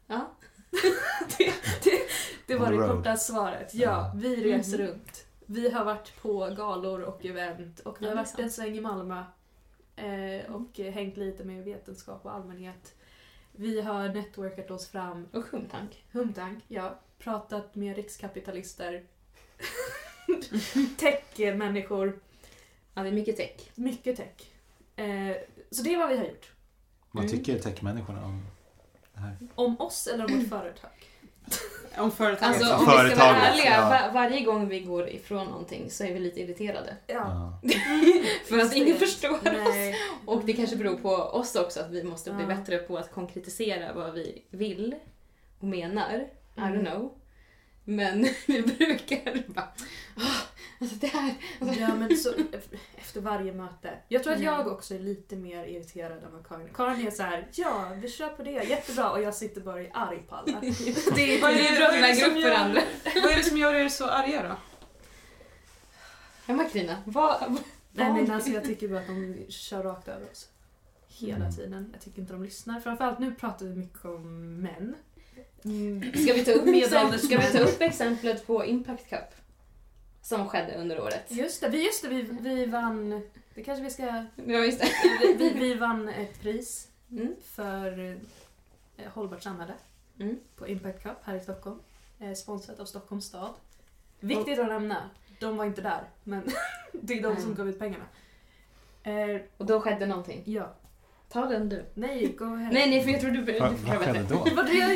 Ja. det, det, det var det road. korta svaret. Ja, vi reser Mhm. runt. Vi har varit på galor och event och vi har varit en sväng i Malmö. Eh, och eh, hängt lite med vetenskap och allmänhet. Vi har networkat oss fram. Och humtank. Humtank, ja. Pratat med rikskapitalister. Tech-människor. Ja, det är mycket tech. Mycket tech. Eh, så det är vad vi har gjort. Vad Mm. tycker techmänniskorna om det här? Om oss eller om vårt företag. Om företaget. Alltså om vi ska vara företaget, ärliga, ja. var, varje gång vi går ifrån någonting så är vi lite irriterade. Ja. Ja. För att ingen förstår oss. Nej. Och det kanske beror på oss också att vi måste bli Ja. bättre på att konkretisera vad vi vill och menar. I Mm. don't know. Men vi brukar bara "Ah, alltså det här. Alltså, Ja, men så, efter varje möte. Jag tror att jag också är lite mer irriterad än vad Karin Karin är så här: ja, vi kör på det, jättebra. Och jag sitter bara är arg på alla. Det är Vad det är är är det väga som gör- varandra. Vad är det som gör er så arga då? Ja, Martina, vad... Nej men alltså jag tycker bara att de kör rakt över oss. Hela Mm. tiden. Jag tycker inte de lyssnar. Framförallt nu pratar vi mycket om män. Mm. Ska vi ta upp, ska vi ta upp exemplet på Impact Cup? Som skedde under året. Just det, vi, just det vi, vi vann Det kanske vi ska... Ja, just det. Vi, vi, vi vann ett pris Mm. för eh, hållbart samhälle Mm. på Impact Cup här i Stockholm. Eh, sponsrat av Stockholms stad. Viktigt att nämna, de var inte där, men det är de som gav ut pengarna. Eh, Och då skedde någonting. ja. Ta den du. Nej, go ahead. Nej, nej, för jag tror du... du Vad, skedde då?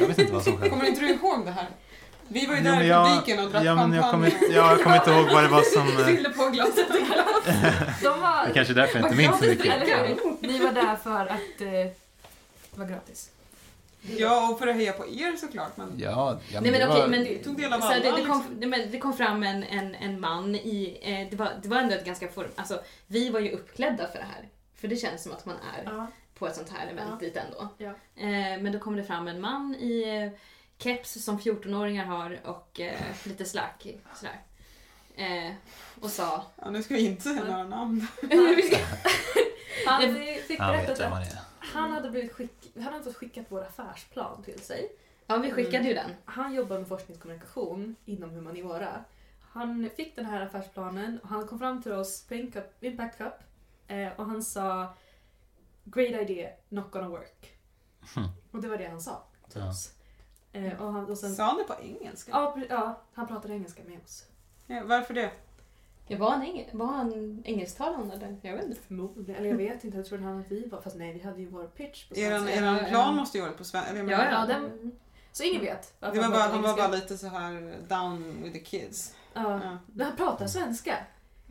Jag vet inte vad som skedde. Kommer inte du ihåg det här? Vi var ju Jo, där men i jag- publiken och drack ja, men jag kommer ja, kommer inte ihåg vad det var som... eh, Fyllde på glaset och glas. De Det var... kanske är därför jag inte minns så mycket. det? Ni var där för att eh, det var gratis. Ja, och för att heja på er såklart. Men Ja, ja Nej men det okej, var- men det tog del av så alla, det, det, kom, liksom. det, men det kom fram en, en, en man i, eh, det, var, det var ändå ett ganska form, alltså vi var ju uppklädda för det här. För det känns som att man är Ja. på ett sånt här event Ja. dit ändå. Ja. Eh, men då kom det fram en man i eh, keps som 14-åringar har och eh, lite slack sådär. Eh, och sa... ja, nu ska vi inte säga några namn. Han fick Han vet berättat vem att han hade, blivit skick, han hade fått skickat vår affärsplan till sig. ja, vi skickade ju den. Han jobbar med forskningskommunikation inom humaniora. Han fick den här affärsplanen och han kom fram till oss på Impact Cup eh, och han sa Great idea, not gonna work. Hmm. Och det var det han sa till Ja. oss. Eh, och han, och sen, Sa han det på engelska? ja, ja, han pratade engelska med oss. Ja, varför det? Ja, var, han eng- var han engelsktalande eller? Jag vet inte. Förmodligen, eller jag vet inte, jag tror han att vi var, fast nej vi hade ju vår pitch på svenska. er Ja, plan måste ju vara på svenska. Ja, ja. ja. den- Så ingen vet Det var bara, pratade han var bara lite så här down with the kids. Ja. Ja. Men han pratar svenska.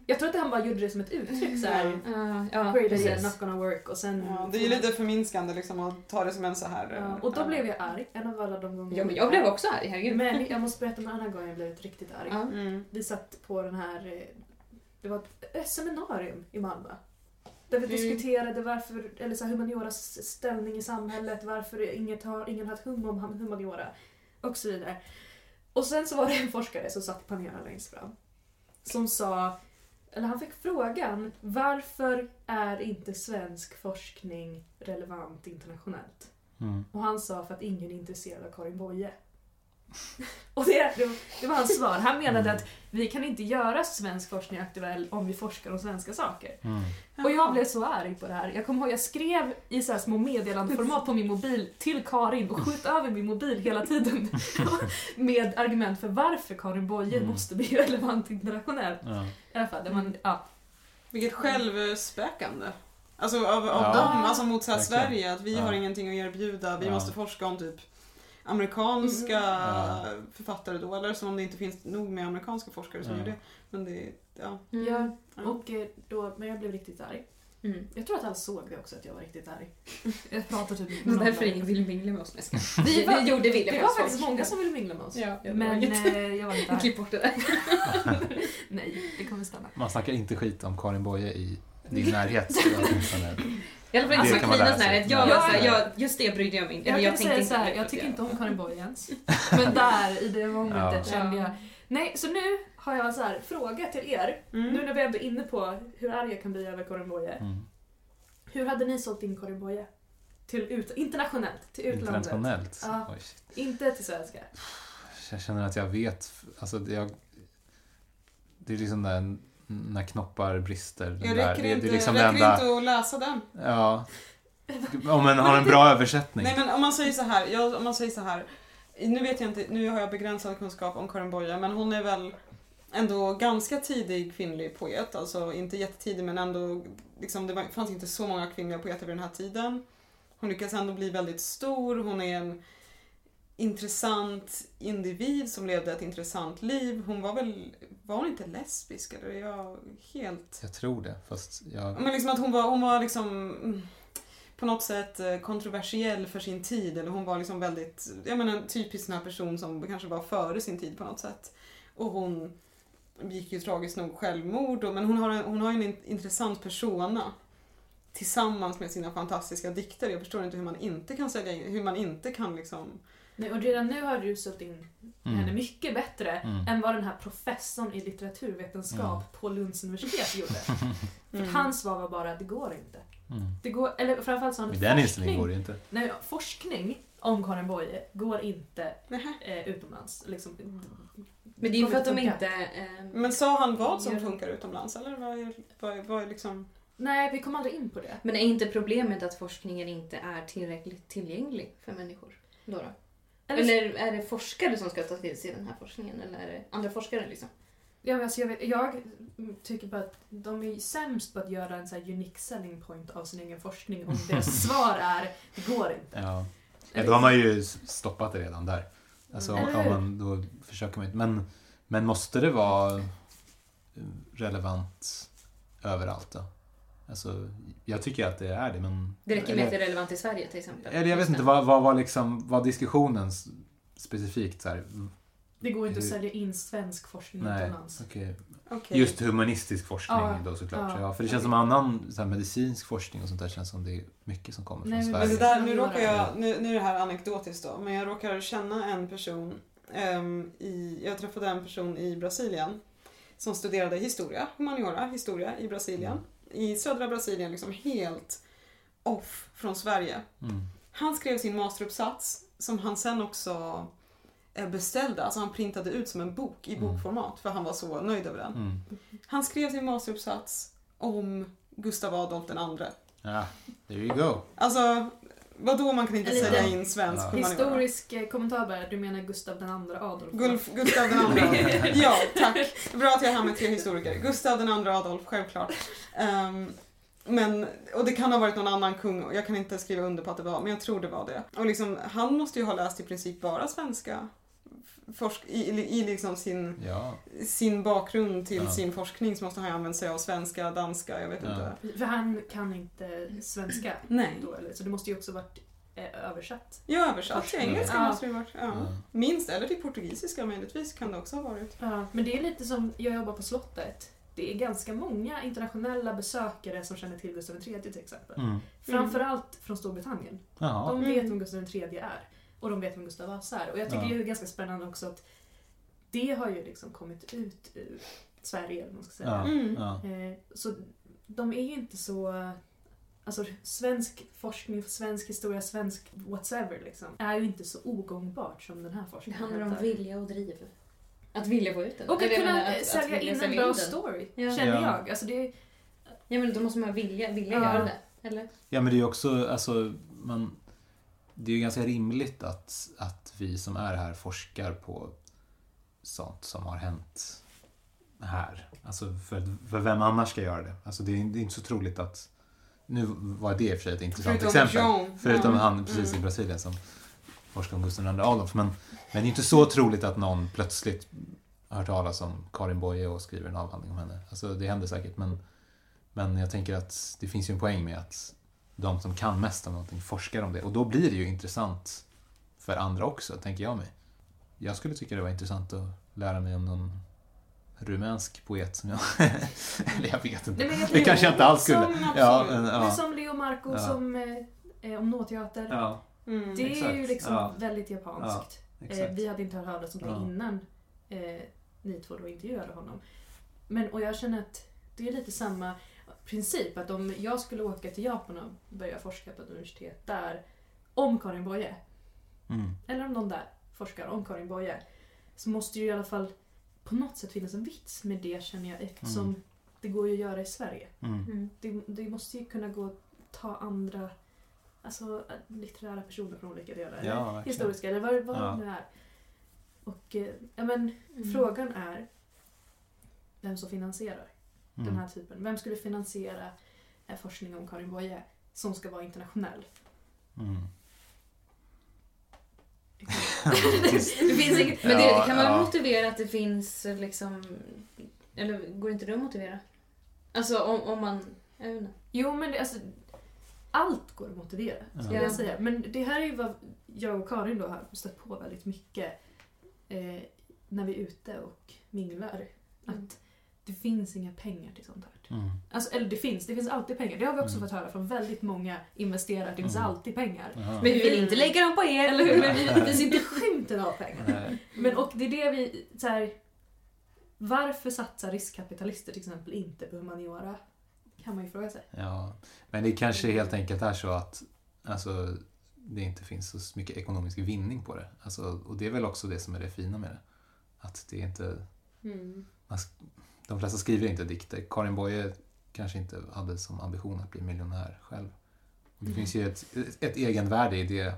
Jag tror att han bara gjorde det som ett uttryck så här. Ja, ja, precis. not gonna work och sen... Ja, det är ju lite förminskande liksom att ta det som en så här... Ja, eh, och då blev jag arg, en av alla de gånger Ja, men jag blev också arg, herregud. Men jag måste berätta om en annan gång jag blev riktigt arg. Mm. Vi satt på den här, eh, det var ett ett seminarium i Malmö. Där vi Mm. diskuterade varför, eller så här, humanioras ställning i samhället, varför inget har, ingen har ett hum om humaniora och så vidare. Och sen så var det en forskare som satt i panelen längst fram. Som sa, eller han fick frågan, varför är inte svensk forskning relevant internationellt? Mm. Och han sa för att ingen är intresserad av Karin Boye. Och det, det, var- det var hans svar. Han menade Mm. att vi kan inte göra svensk forskning aktuell om vi forskar om svenska saker. Mm. Och jag blev så arg på det här. Jag kommer ihåg, jag skrev i så här små meddelandeformat på min mobil till Karin och sköt över min mobil hela tiden. Med argument för varför Karin Boye Mm. måste bli relevant internationellt. I alla fall, det var, ja. Vilket självspäkande. Alltså av, av Ja. dem, alltså mot så. Sverige, att vi Ja. har ingenting att erbjuda, vi Ja. måste forska om typ amerikanska Ja. författare då, eller som om det inte finns nog med amerikanska forskare som Ja. gör det. Men det, ja. Mm. ja ja. och eh, då, men jag blev riktigt arg. Mm. Jag tror att han såg det också, att jag var riktigt arg. Jag pratade typ Det var därför ingen ville mingla med oss. Jag. Vi var- vi gjorde Det var faktiskt folk. många som ville mingla med oss. Ja, ja, det Men eh, jag var lite arg. Klipp bort det där. Nej, det kommer stanna. Man snackar inte skit om Karin Boye i din närhet. I alla fall inte lära Krinas närhet. Jag Ja. såhär, jag, just det brydde jag mig inte. Jag Eller kan säga så här, på det jag tycker inte om Karin Boye ens. Men där, i det momentet Ja. kände jag... Nej, så nu har jag så här, fråga till er. Mm. Nu när vi ändå är inne på hur arg jag kan bli över Karin Boye. Mm. Hur hade ni sålt in Karin Boye? Till ut, internationellt, till utlandet. Internationellt. Ja. Oj. Inte till svenska. Jag känner att jag vet, alltså det, jag, det är liksom där när knoppar brister. Den Jag där, räcker, det, inte, det är liksom räcker enda, inte att läsa den. ja. Om man har en bra översättning. Nej men om man säger så här, ja, om man säger så här. Nu vet jag inte, nu har jag begränsad kunskap om Karin Boye, men hon är väl ändå ganska tidig kvinnlig poet. Alltså inte jättetidig men ändå, liksom, det fanns inte så många kvinnliga poeter vid den här tiden. Hon lyckas ändå bli väldigt stor, hon är en intressant individ som levde ett intressant liv. Hon var väl, var hon inte lesbisk eller är jag helt... Jag tror det, fast jag... Men liksom att hon var, hon var liksom på något sätt eh, kontroversiell för sin tid. Eller hon var liksom väldigt, jag menar en typisk sån här person som kanske var före sin tid på något sätt. Och hon begick ju tragiskt nog självmord. Och, men hon har, en, hon har ju en in- intressant persona. Tillsammans med sina fantastiska dikter. Jag förstår inte hur man inte kan sälja in, hur man inte kan liksom... Nej, och redan nu har du sålt in henne Mm. mycket bättre Mm. än vad den här professorn i litteraturvetenskap Ja. på Lunds universitet gjorde. För Mm. hans svar var bara att det går inte. Mm. Det går, eller framförallt Med att den inställningen går forskning, det inte. nej, forskning om Karin Boye går inte eh, utomlands. Liksom, Men det är ju för att de inte... Eh, Men sa han vad som Gör- funkar utomlands eller vad är, vad är, vad är liksom... Nej, vi kom aldrig in på det. Men är inte problemet att forskningen inte är tillräckligt tillgänglig för människor? Då då? Eller, Eller är det forskare som ska ta till sig den här forskningen? Eller är det andra forskare liksom? Ja, men alltså jag, vet, jag tycker bara att de är sämst på att göra en så här unique selling point av sin egen forskning om deras svar är det går inte. Ja. ja, då har man ju stoppat det redan där. Alltså, Eller om man, då försöker man inte. Men, men måste det vara relevant överallt då? Alltså, jag tycker att det är det, men... Det räcker med att det är relevant i Sverige till exempel. eller jag vet inte, vad, vad var liksom, vad diskussionen specifikt så här? Det går inte att sälja in svensk forskning Nej, utomlands. okej. Okej. Just humanistisk forskning Ja, då såklart. ja. Ja, för det känns som annan så här, medicinsk forskning och sånt där känns som det är mycket som kommer från Nej, men Men Sverige. det där, nu råkar jag, nu, nu är det här anekdotiskt då, men jag råkar känna en person ehm, i, jag träffade en person i Brasilien som studerade historia, humaniora, historia i Brasilien. I södra Brasilien, liksom helt off från Sverige. Mm. Han skrev sin masteruppsats som han sen också beställde, alltså han printade ut som en bok i Mm. bokformat för han var så nöjd över den. Mm. Han skrev sin masteruppsats om Gustav Adolf den andre. Ja, there you go. Alltså, vadå man kan inte liten sälja in svensk Ja. Historisk eh, kommentar bara, du menar Gustav den andra Adolf? Gulf, Gustav den andre. Ja, tack. Bra att jag är här med tre historiker. Gustav den andre Adolf, självklart. Ehm, men, och det kan ha varit någon annan kung, och jag kan inte skriva under på att det var, men jag tror det var det. Och liksom, han måste ju ha läst i princip bara svenska forsk i, i, i liksom sin, Ja. sin bakgrund till Ja. sin forskning så måste han ju använt sig av svenska, danska, jag vet Ja. inte. För han kan inte svenska Nej. då, eller? Så det måste ju också varit eh, översatt. Ja, översatt till Mm. engelska Ja. måste det ha varit. Ja. Ja. Minst, eller till portugisiska möjligtvis kan det också ha varit. Ja, men det är lite som, jag jobbar på slottet. Det är ganska många internationella besökare som känner till Gustav III till exempel. Mm. Framförallt från Storbritannien. Jaha. De Mm. vet vem Gustav III är. Och de vet vem Gustav Vasa är. Och jag tycker Ja. det är ganska spännande också att det har ju liksom kommit ut ur Sverige, eller man ska säga. Ja. Mm. Ja. Eh, Så de är ju inte så... Alltså svensk forskning, svensk historia, svensk whatsoever liksom, är ju inte så ogångbart som den här Det forskningen handlar om vilja och driv. Att vilja få ut den. Och att kunna sälja in en bra story, Ja. känner Ja. jag. Alltså det, Ja men då måste man vilja, vilja Ja. göra det. Eller? Ja, men det är ju också, alltså, man, det är ju ganska rimligt att, att vi som är här forskar på sånt som har hänt här. Alltså, för, för vem annars ska göra det? Alltså, det är, det är inte så troligt att... Nu var det i och för sig ett intressant Förutom exempel. Jean. Förutom han precis Mm. i Brasilien som forskar om Gustav II Adolf. Men, men det är inte så troligt att någon plötsligt hört talas om Karin Boye och skriver en avhandling om henne. Alltså det händer säkert men, men jag tänker att det finns ju en poäng med att de som kan mest om någonting forskar om det. Och då blir det ju intressant för andra också, tänker jag mig. Jag skulle tycka det var intressant att lära mig om någon rumänsk poet som jag... Eller jag vet inte. Nej, men jag Det kanske jag inte alls skulle. Som Ja, men, Men ja. som Leo Marco, Ja. som eh, eh, om nåteater. ja, Mm. Det är exakt. ju liksom Ja. väldigt japanskt. Eh, vi hade inte hört talas om det Ja. innan eh, ni två då intervjuade honom. Men, och jag känner att det är lite samma princip. Att om jag skulle åka till Japan och börja forska på ett universitet där om Karin Boye, Mm. eller om någon där forskar om Karin Boye, så måste ju i alla fall på något sätt finnas en vits med det känner jag eftersom Mm. det går ju att göra i Sverige. Mm. Mm. Det, det måste ju kunna gå att ta andra alltså, litterära personer från olika delar. Ja, historiska, eller vad, vad Ja. det nu är. Och eh, ja, men, Mm. frågan är vem som finansierar den Mm. här typen. Vem skulle finansiera eh, forskning om Karin Boye som ska vara internationell? Mm. Det finns inget, men det, Ja, det kan man ja. motivera att det finns liksom... Eller går inte det att motivera? Alltså om, om man... Jag vet inte. Jo, men det, alltså, allt går att motivera, skulle Ja. jag säga. Men det här är ju vad jag och Karin då har stött på väldigt mycket eh, när vi är ute och minglar. Att Mm. Det finns inga pengar till sånt här. Mm. Alltså, eller det finns, det finns alltid pengar. Det har vi också Mm. fått höra från väldigt många investerare. Det finns Mm. alltid pengar. Jaha. Men vi vill inte lägga dem på er! Eller hur? Men vi- det finns inte skymten av pengar. Nej. Men och det är det vi... Så här, varför satsar riskkapitalister till exempel inte på humaniora? Kan man ju fråga sig. Ja, men det kanske helt enkelt är så att alltså, det inte finns så mycket ekonomisk vinning på det. Alltså, och det är väl också det som är det fina med det. Att det är inte... Mm. De flesta skriver inte dikter. Karin Boye kanske inte hade som ambition att bli miljonär själv. Det Mm. finns ju ett, ett egenvärde i det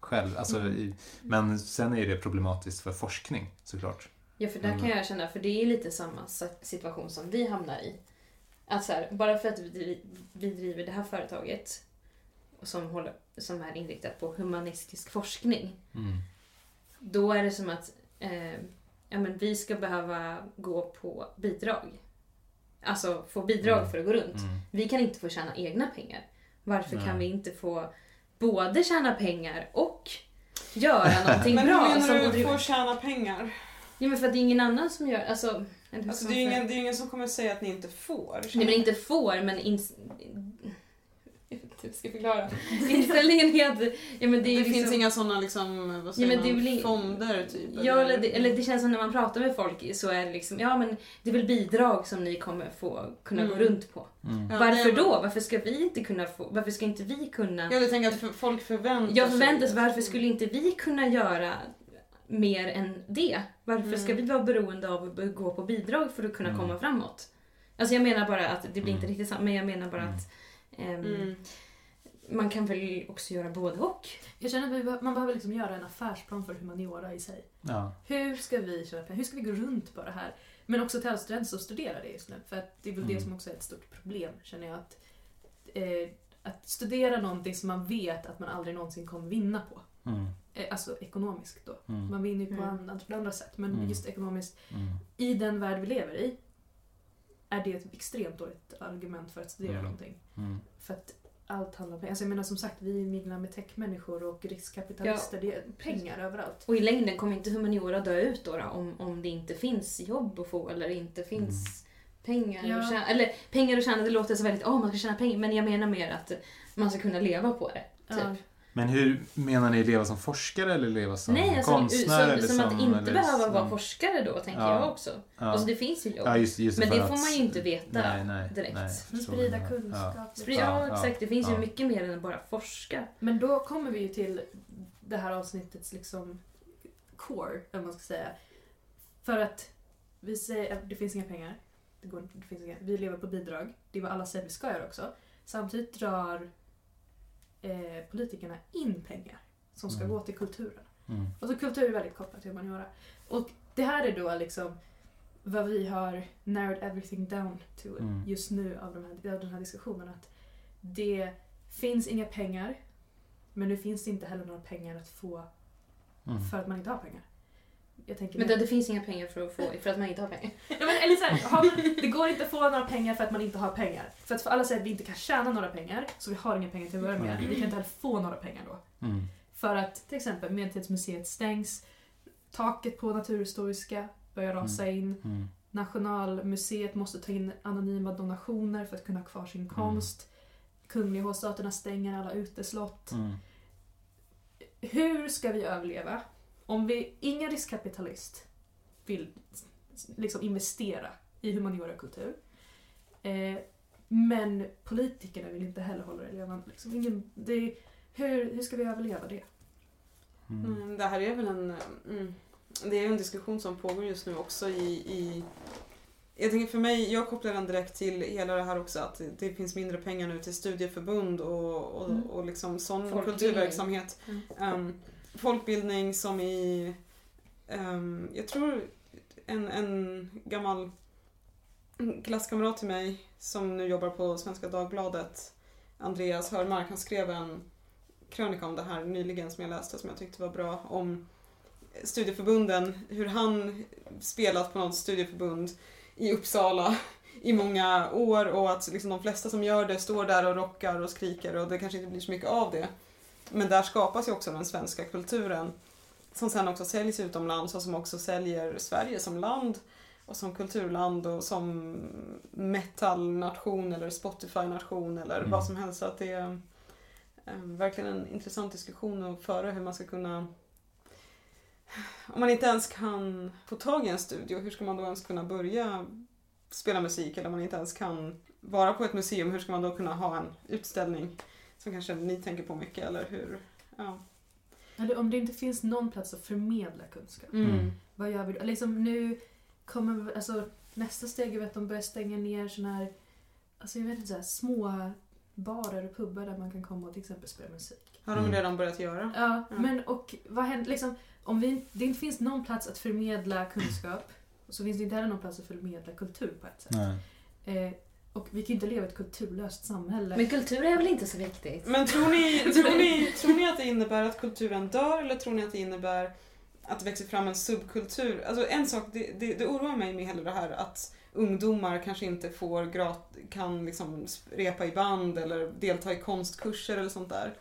själv. Alltså, Mm. i, men sen är det problematiskt för forskning såklart. Ja, för där Mm. kan jag känna, för det är lite samma sa- situation som vi hamnar i. Att så här, bara för att vi, vi driver det här företaget som, håller, som är inriktat på humanistisk forskning, Mm. då är det som att eh, ja, men vi ska behöva gå på bidrag. Alltså få bidrag Mm. för att gå runt. Mm. Vi kan inte få tjäna egna pengar. Varför kan Nej. vi inte få både tjäna pengar och göra någonting Men bra? hur som menar du få tjäna pengar? Ja, men för att det är ingen annan som gör... Alltså, hur Alltså, det, är ingen, det är ingen som kommer säga att ni inte får. Nej men inte får, men... Ins... Jag jag ska förklara. Inställningen är att... Ja, men det, Det, är finns liksom... inga sådana liksom, vad säger Ja, men det är man, väl fonder typ? Ja, eller det, eller det känns som när man pratar med folk så är det liksom, ja men det är väl bidrag som ni kommer få kunna Mm. gå runt på. Mm. Ja, varför är- då? Varför ska vi inte kunna få, varför ska inte vi kunna... Jag tänker att för, folk förväntar Jag förväntar sig, sig- varför skulle inte vi kunna göra mer än det? Varför Mm. ska vi vara beroende av att gå på bidrag för att kunna Mm. komma framåt? Alltså jag menar bara att, det blir inte Mm. riktigt samma, men jag menar bara Mm. att Mm. man kan väl också göra både och. Jag känner att man behöver liksom göra en affärsplan för humaniora i sig. Ja. Hur ska vi tjäna pengar? Hur ska vi gå runt på det här? Men också till alla studenter som studerar det just nu. För att det är väl Mm. det som också är ett stort problem, känner jag. Att, eh, att studera någonting som man vet att man aldrig någonsin kommer vinna på. Mm. Eh, alltså ekonomiskt då. Mm. Man vinner ju på Mm. andra, på andra sätt. Men Mm. just ekonomiskt, Mm. i den värld vi lever i, är det ett extremt dåligt argument för att studera Mm. någonting. Mm. För att allt handlar om pengar. Alltså jag menar som sagt, vi minglar med techmänniskor och riskkapitalister. Det är pengar överallt. Och i längden kommer inte humaniora dö ut då, då om, om det inte finns jobb att få eller inte finns pengar Ja. att tjäna. Eller pengar att tjäna, det låter så väldigt, åh man ska tjäna pengar, men jag menar mer att man ska kunna leva på det. Typ. Ja. Men hur menar ni leva som forskare eller leva som Nej, alltså, konstnär? som, eller som att inte eller behöva som- vara forskare då, tänker Ja. jag också. Ja. Alltså det finns ju jobb. ja, just, just men det att- får man ju inte veta nej, nej, direkt. Nej, sprida kunskap. Liksom. ja, Ja, exakt. Det finns ju mycket mer än att bara forska. Men då kommer vi ju till det här avsnittets liksom core, vad man ska säga. För att vi säger att det finns inga pengar. Det går, det finns inga, vi lever på bidrag. Det är vad alla säger att vi ska göra också. Samtidigt drar eh, politikerna in pengar som ska Mm. gå till kulturen. Mm. Och så kultur är väldigt kopplat till humaniora. Och det här är då liksom vad vi har narrowed everything down to Mm. just nu av, de här, av den här diskussionen. Att det finns inga pengar, men nu finns det inte heller några pengar att få Mm. för att man inte har pengar. Jag tänker Men det, det finns inga pengar för att, få, för att man inte har pengar. Ja, men, eller så här, har man, det går inte att få några pengar för att man inte har pengar. För att för alla säger att vi inte kan tjäna några pengar, så vi har inga pengar till att börja med. Vi kan inte heller få några pengar då. Mm. För att till exempel Medeltidsmuseet stängs, taket på Naturhistoriska börjar rasa in, Mm. Nationalmuseet måste ta in anonyma donationer för att kunna ha kvar sin konst. Kungliga hovstaterna stänger alla uteslott. Mm. Hur ska vi överleva om vi, ingen riskkapitalist vill liksom investera i humaniora och kultur. Eh, men politikerna vill inte heller hålla det levande. Liksom ingen, det, hur, hur ska vi överleva det? Mm. Mm, det här är väl en... Mm, det är en diskussion som pågår just nu också i, i... Jag tänker för mig, jag kopplar den direkt till hela det här också att det finns mindre pengar nu till studieförbund och, och, Mm. och liksom sån Folkbildning. kulturverksamhet. Mm. Um, folkbildning som i... Um, jag tror en, en gammal klasskamrat till mig som nu jobbar på Svenska Dagbladet, Andreas Hörmark, han skrev en krönika om det här nyligen som jag läste som jag tyckte var bra om studieförbunden, hur han spelat på något studieförbund i Uppsala i många år och att liksom de flesta som gör det står där och rockar och skriker och det kanske inte blir så mycket av det. Men där skapas ju också den svenska kulturen som sen också säljs utomlands och som också säljer Sverige som land och som kulturland och som metalnation eller Spotify-nation eller Mm. vad som helst. Så att det är eh, verkligen en intressant diskussion att föra hur man ska kunna om man inte ens kan få tag i en studio, hur ska man då ens kunna börja spela musik? Eller om man inte ens kan vara på ett museum, hur ska man då kunna ha en utställning? Som kanske ni tänker på mycket, eller hur? Ja. Eller om det inte finns någon plats att förmedla kunskap. Mm. Vad gör vi då? Liksom nu kommer, alltså nästa steg är väl att de börjar stänga ner såna här alltså jag vet inte, så här, små barer och pubbar där man kan komma och till exempel spela musik. Har de Mm. redan börjat göra. Ja, Ja. men och vad händer liksom, om vi, det inte finns någon plats att förmedla kunskap så finns det inte heller någon plats att förmedla kultur på ett sätt. Nej. Eh, och vi kan ju inte leva i ett kulturlöst samhälle. Men kultur är väl inte så viktigt? Men tror ni, tror, ni, tror ni att det innebär att kulturen dör eller tror ni att det innebär att det växer fram en subkultur? Alltså en sak, det, det, det oroar mig med hela det här att ungdomar kanske inte får grat, kan liksom repa i band eller delta i konstkurser eller sånt där.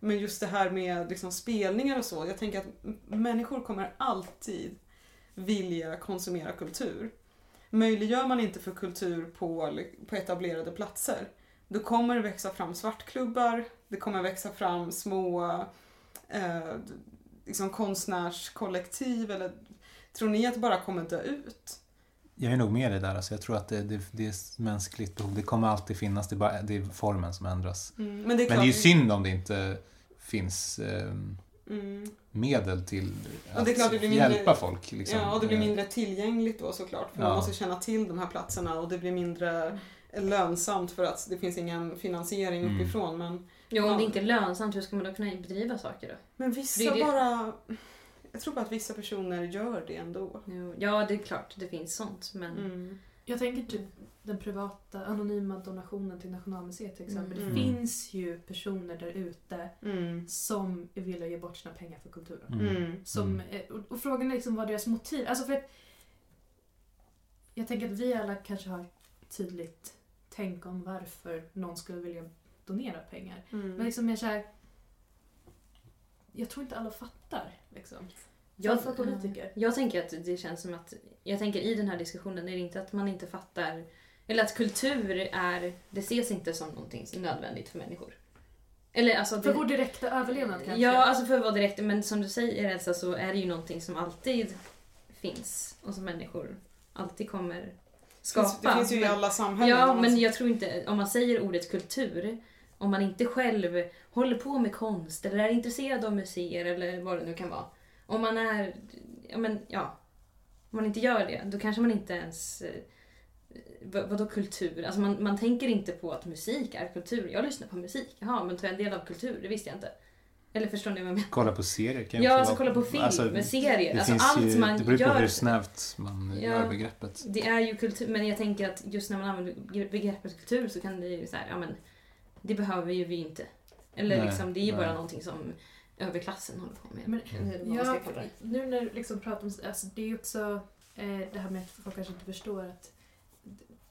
Men just det här med liksom spelningar och så, jag tänker att människor kommer alltid vilja konsumera kultur. Möjliggör man inte för kultur på, på etablerade platser, då kommer det växa fram svartklubbar, det kommer växa fram små eh, liksom konstnärskollektiv eller tror ni att det bara kommer dö ut? Jag är nog med dig där. Alltså jag tror att det, det, det är mänskligt behov. Det kommer alltid finnas. Det är, bara, det är formen som ändras. Men det är Men det är ju synd om det inte finns eh, Mm. medel till att det är klart det blir mindre- hjälpa folk. Liksom. Ja, och det blir Eh, mindre tillgängligt då såklart. För man Ja. måste känna till de här platserna och det blir mindre lönsamt för att det finns ingen finansiering Mm. uppifrån. Men, Jo, om det inte är lönsamt, hur ska man då kunna bedriva saker då? men vissa det. bara... Jag tror bara att vissa personer gör det ändå. Jo, Ja, det är klart, det finns sånt. Men Mm. Jag tänker typ den privata anonyma donationen till Nationalmuseet till exempel. Mm. Det finns ju personer där ute Mm. som vill ge bort sina pengar för kulturen. Mm. Mm. Som, eh, och, och frågan är liksom vad deras motiv... Alltså för att, jag tänker att vi alla kanske har tydligt tänk om varför någon skulle vilja donera pengar. Mm. Men liksom jag känner... Jag tror inte alla fattar. Liksom. Jag- Framför politiker. Jag tänker att det känns som att, jag tänker i den här diskussionen är det inte att man inte fattar, eller att kultur är, det ses inte som någonting som är nödvändigt för människor. Eller alltså... För det, vår direkta överlevnad kanske. Ja, alltså för att vara direkt, men som du säger Elsa så är det ju någonting som alltid finns och som människor alltid kommer skapa. Det finns, det finns ju i Men- alla samhällen. Ja, men jag tror inte, om man säger ordet kultur, om man inte själv håller på med konst eller är intresserad av museer eller vad det nu kan vara. Om man är, ja men ja, om man inte gör det, då kanske man inte ens, eh, vad, vadå kultur? Alltså man, man tänker inte på att musik är kultur. Jag lyssnar på musik, jaha men tar jag en del av kultur? Det visste jag inte. Eller förstår ni vad jag menar? Kolla på serier kan Ja, alltså kolla på film, alltså, serier. Det Alltså allt ju, man det beror på gör. hur snävt man Ja. gör begreppet. Det är ju kultur, men jag tänker att just när man använder begreppet kultur så kan det ju så här, ja men det behöver ju vi inte. Eller Nej, liksom, det är ju nej. bara någonting som överklassen håller på med. Men, Eller vad man ja, ska kalla det. nu när du liksom pratar om... Alltså det är ju också eh, det här med att folk kanske inte förstår att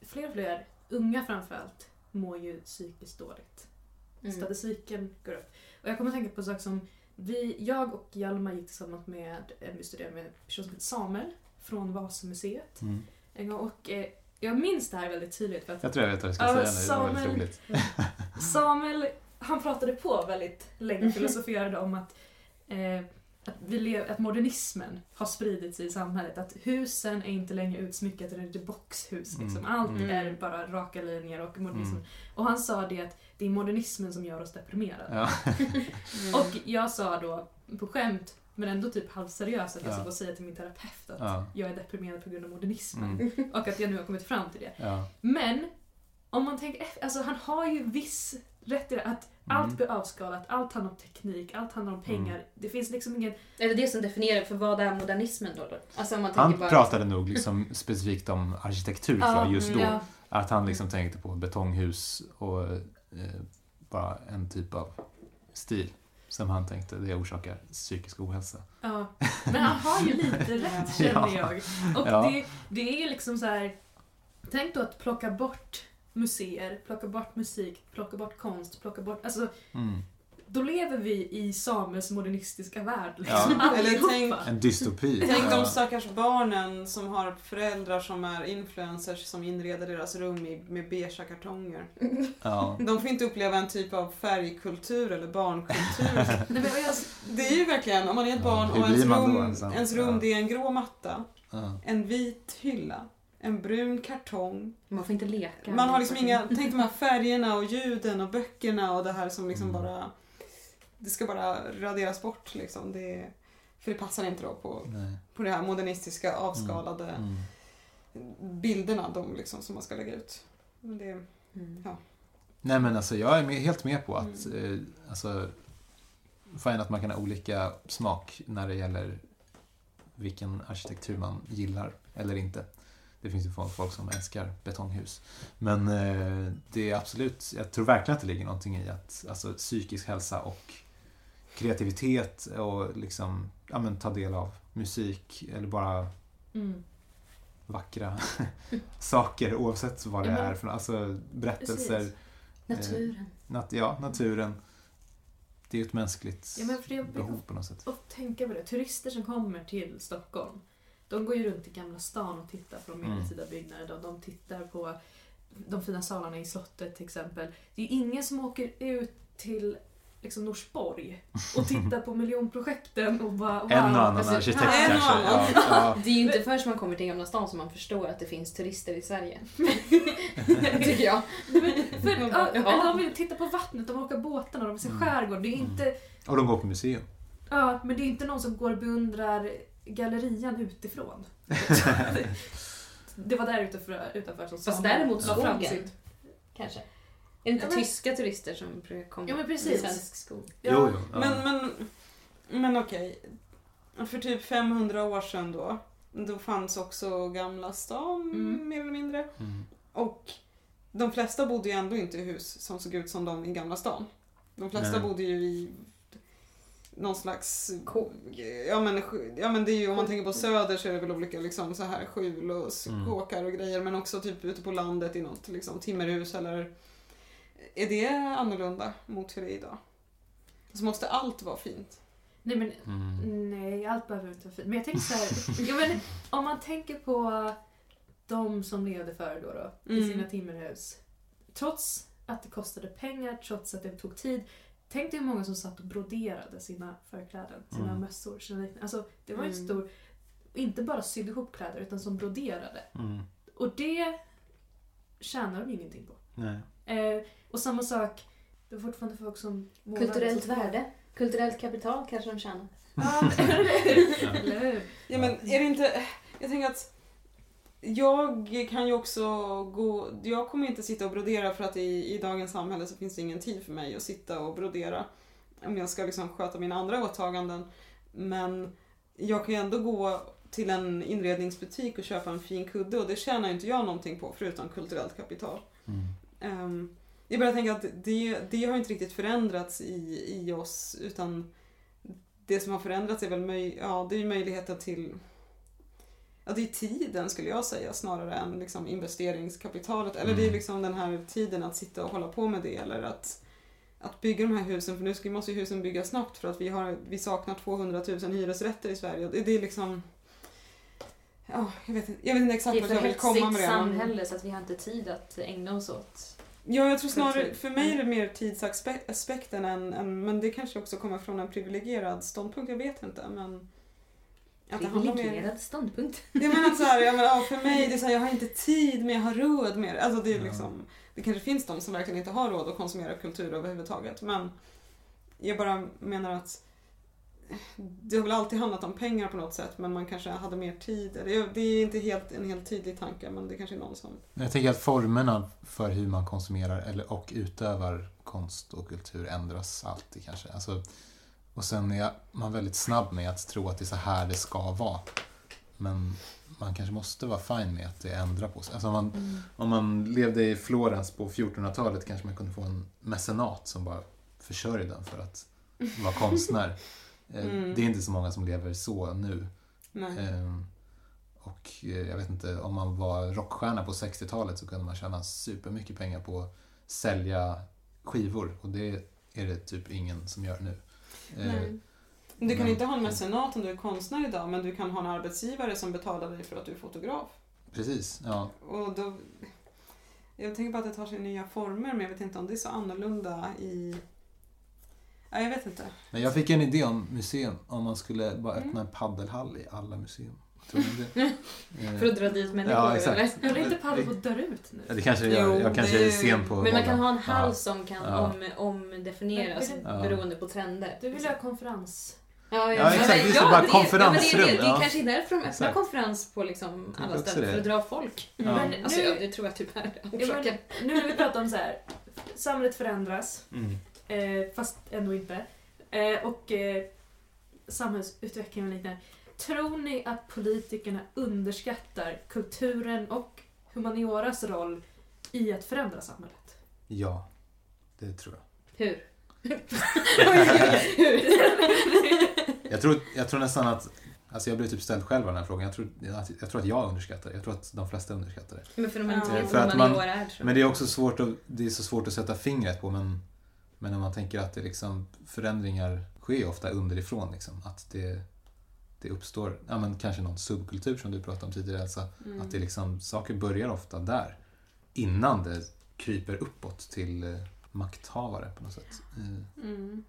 fler och fler, unga framförallt, mår ju psykiskt dåligt. Mm. Statistiken går upp. Och jag kommer att tänka på saker som vi, jag och Hjalmar gick tillsammans med, eh, vi studerade med en person som heter Samuel från Vasamuseet Mm. en gång. Och eh, jag minns det här väldigt tydligt för att Jag tror jag vet vad jag ska Ja, säga nu. Det var väldigt Samuel- roligt. Samuel, han pratade på väldigt länge Mhm. och filosoferade om att, eh, att, vi lev, att modernismen har spridit sig i samhället. Att husen är inte längre utsmyckade, det är boxhus. Liksom. Mm, Allt mm. är bara raka linjer och modernism. Mm. Och han sa det att det är modernismen som gör oss deprimerade. Ja. Mm. Och jag sa då på skämt, men ändå typ halvseriöst, att jag Ja. ska gå och säga till min terapeut att Ja. jag är deprimerad på grund av modernismen. Mm. Och att jag nu har kommit fram till det. Ja. Men om man tänker alltså han har ju viss rätt i det, att allt Mm. blir avskalat, allt handlar om teknik, allt handlar om pengar. Mm. Det finns liksom ingen... Är det det som definierar för vad är modernismen då? då? Alltså om man Han bara... pratade nog liksom specifikt om arkitektur tror jag, just då. ja. Att han liksom tänkte på betonghus och eh, bara en typ av stil som han tänkte det orsakar psykisk ohälsa. Ja. Men han har ju lite rätt känner Ja. jag. Och Ja. det, det är ju liksom så här. Tänk då att plocka bort museer, plocka bort musik, plocka bort konst, plocka bort... Alltså, Mm. då lever vi i Samuels modernistiska värld. Ja. Liksom, Eller allihopa. tänk- En dystopi. Tänk de Ja. stackars barnen som har föräldrar som är influencers som inreder deras rum i, med beiga kartonger. Ja. De får inte uppleva en typ av färgkultur eller barnkultur. Det är ju verkligen, om man är ett Ja, barn hur och ens rum, ens rum Ja. det är en grå matta, Ja. en vit hylla, en brun kartong. Man får inte leka. Man har liksom inga, tänk de här färgerna och ljuden och böckerna och det här som liksom Mm. bara, det ska bara raderas bort liksom. Det, för det passar inte då på, Nej. på det här modernistiska avskalade Mm. bilderna de liksom, som man ska lägga ut. Men det, Mm. Nej men alltså jag är med, helt med på att eh, alltså, fine att man kan ha olika smak när det gäller vilken arkitektur man gillar eller inte. Det finns ju folk som älskar betonghus. Men eh, det är absolut, jag tror verkligen att det ligger någonting i att alltså, psykisk hälsa och kreativitet och liksom, ja men ta del av musik eller bara Mm. vackra saker oavsett vad det men- är för alltså berättelser. Precis. Naturen. Nat ja, naturen. Det är ju ett mänskligt Ja, behov på något sätt. och tänka på det. Turister som kommer till Stockholm, de går ju runt i Gamla stan och tittar på de Mm. medeltida byggnaderna. De, tittar på de fina salarna i slottet till exempel. Det är ju ingen som åker ut till liksom Norsborg och tittar på miljonprojekten och bara wow. En och annan precis. arkitekt Ja, kanske. Ja, annan. ja. Det är ju inte förrän man kommer till Gamla stan som man förstår att det finns turister i Sverige. Tycker jag. För, ja, Ja. eller de vill titta på vattnet, de åker båtarna, de vill se Mm. skärgård. Det är inte, Och de går på museum. ja, men det är inte någon som går och beundrar gallerian utifrån. det var där utanför, utanför som Fast däremot la fram skogen. sitt- Kanske. Är det inte Ja, men- tyska turister som brukar komma Ja, men i precis. svensk skog? Ja, Jo, jo. Ja. Men, men, men okej. För typ 500 år sedan då, då fanns också Gamla stan Mm. mer eller mindre. Mm. Och de flesta bodde ju ändå inte i hus som såg ut som de i Gamla stan. De flesta Nej. bodde ju i någon slags... Ja men, ja men det är ju, om man tänker på söder så är det väl olika liksom så här skjul och Mm. kåkar och grejer. Men också typ ute på landet i något liksom timmerhus eller... Är det annorlunda mot hur det är idag? Så måste allt vara fint? Nej men Mm. nej, allt behöver inte vara fint. Men jag tänker så här, ja, men, om man tänker på de som levde förr då, då i Mm. sina timmerhus. Trots att det kostade pengar, trots att det tog tid. Tänk dig hur många som satt och broderade sina förkläden, sina Mm. mössor, sina. Alltså det var ju en Mm. stor, inte bara sydde ihop kläder utan som broderade. Mm. Och det tjänar de ingenting på. Nej. Eh, och samma sak, det var fortfarande folk som Kulturellt värde. Kulturellt kapital kanske de tjänar. Ja, men- eller hur? Ja men är det inte... Jag tänker att jag kan ju också gå... Jag kommer inte sitta och brodera för att i, i dagens samhälle så finns det ingen tid för mig att sitta och brodera. Om jag ska liksom sköta mina andra åtaganden. Men jag kan ju ändå gå till en inredningsbutik och köpa en fin kudde och det tjänar inte jag någonting på förutom kulturellt kapital. Mm. Ehm, jag bara tänker att det, det har inte riktigt förändrats i, i oss utan det som har förändrats är väl möj, ja, det är möjligheten till Ja, det är tiden skulle jag säga snarare än liksom investeringskapitalet. Eller det är Mm. liksom den här tiden att sitta och hålla på med det eller att, att bygga de här husen. För nu ska, måste ju husen byggas snabbt för att vi, har, vi saknar 200 000 hyresrätter i Sverige. Och Det, det är liksom... Ja, jag vet inte, jag vet inte Det exakt är för jag vill komma med det. men- samhälle så att vi har inte tid att ägna oss åt. Ja, jag tror snarare, för mig är det mer tidsaspekten än, än, men det kanske också kommer från en privilegierad ståndpunkt, jag vet inte, men... Att det handlar ståndpunkt. Jag menar så här, jag menar, ja, för mig, det är så här, jag har inte tid men jag har råd med det. Alltså det är Ja. liksom, det kanske finns de som verkligen inte har råd att konsumera kultur överhuvudtaget, men jag bara menar att det har väl alltid handlat om pengar på något sätt, men man kanske hade mer tid. Det är inte helt, en helt tydlig tanke, men det kanske är någon som... Jag tänker att formerna för hur man konsumerar eller, och utövar konst och kultur ändras alltid kanske. Alltså, och sen är man väldigt snabb med att tro att det är så här det ska vara. Men man kanske måste vara fin med att det ändrar på sig. Alltså om, man, om man levde i Florens på 1400-talet kanske man kunde få en mecenat som bara försörjde en för att vara konstnär. Eh, Mm. Det är inte så många som lever så nu. Ehm, och eh, jag vet inte, om man var rockstjärna på 60-talet så kunde man tjäna supermycket pengar på att sälja skivor och det är det typ ingen som gör nu. Eh, Nej. Du kan men- inte ha en mecenat om du är konstnär idag, men du kan ha en arbetsgivare som betalar dig för att du är fotograf. Precis, ja. Och då, jag tänker bara att det tar sig nya former, men jag vet inte om det är så annorlunda i... Ja, jag vet inte. Men jag fick en idé om museum, om man skulle bara Mm. öppna en paddelhall i alla museum. Det? För att dra dit människor Ja, eller? exakt. Håller inte padel på att dö ut nu? Ja, det kanske det gör. Jo, Jag kanske det- är sen på Men man kan ha en hall Ja. som kan Ja. om, omdefinieras Ja. beroende på trender. Du vill ha konferens... Ja, Ja, exakt. Det är så bara konferensrum, Ja, det, är det, det ja. är kanske därför de öppnar Exakt. konferens på liksom alla ställen, det. för att dra folk. Ja. Men Alltså, nu, jag, det tror jag typ är ja, orsaken. nu när vi pratar om så här, samhället förändras, Mm. eh, fast ändå inte. Eh, och eh, samhällsutveckling och liknande. Tror ni att politikerna underskattar kulturen och humanioras roll i att förändra samhället? Ja, det tror jag. Hur? Jag tror, jag tror nästan att, alltså jag blir typ ställd själv av den här frågan. Jag tror, att, jag tror att jag underskattar det. Jag tror att de flesta underskattar det. Men för de Ja. inte vet För att man- jag. Men det är också svårt att, det är så svårt att sätta fingret på men, men om man tänker att det liksom, förändringar sker ofta underifrån liksom. Att det, det uppstår, ja men kanske någon subkultur som du pratade om tidigare Elsa. Mm. Att det liksom, saker börjar ofta där. Innan det kryper uppåt till eh, makthavare på något sätt. Eh, Mm.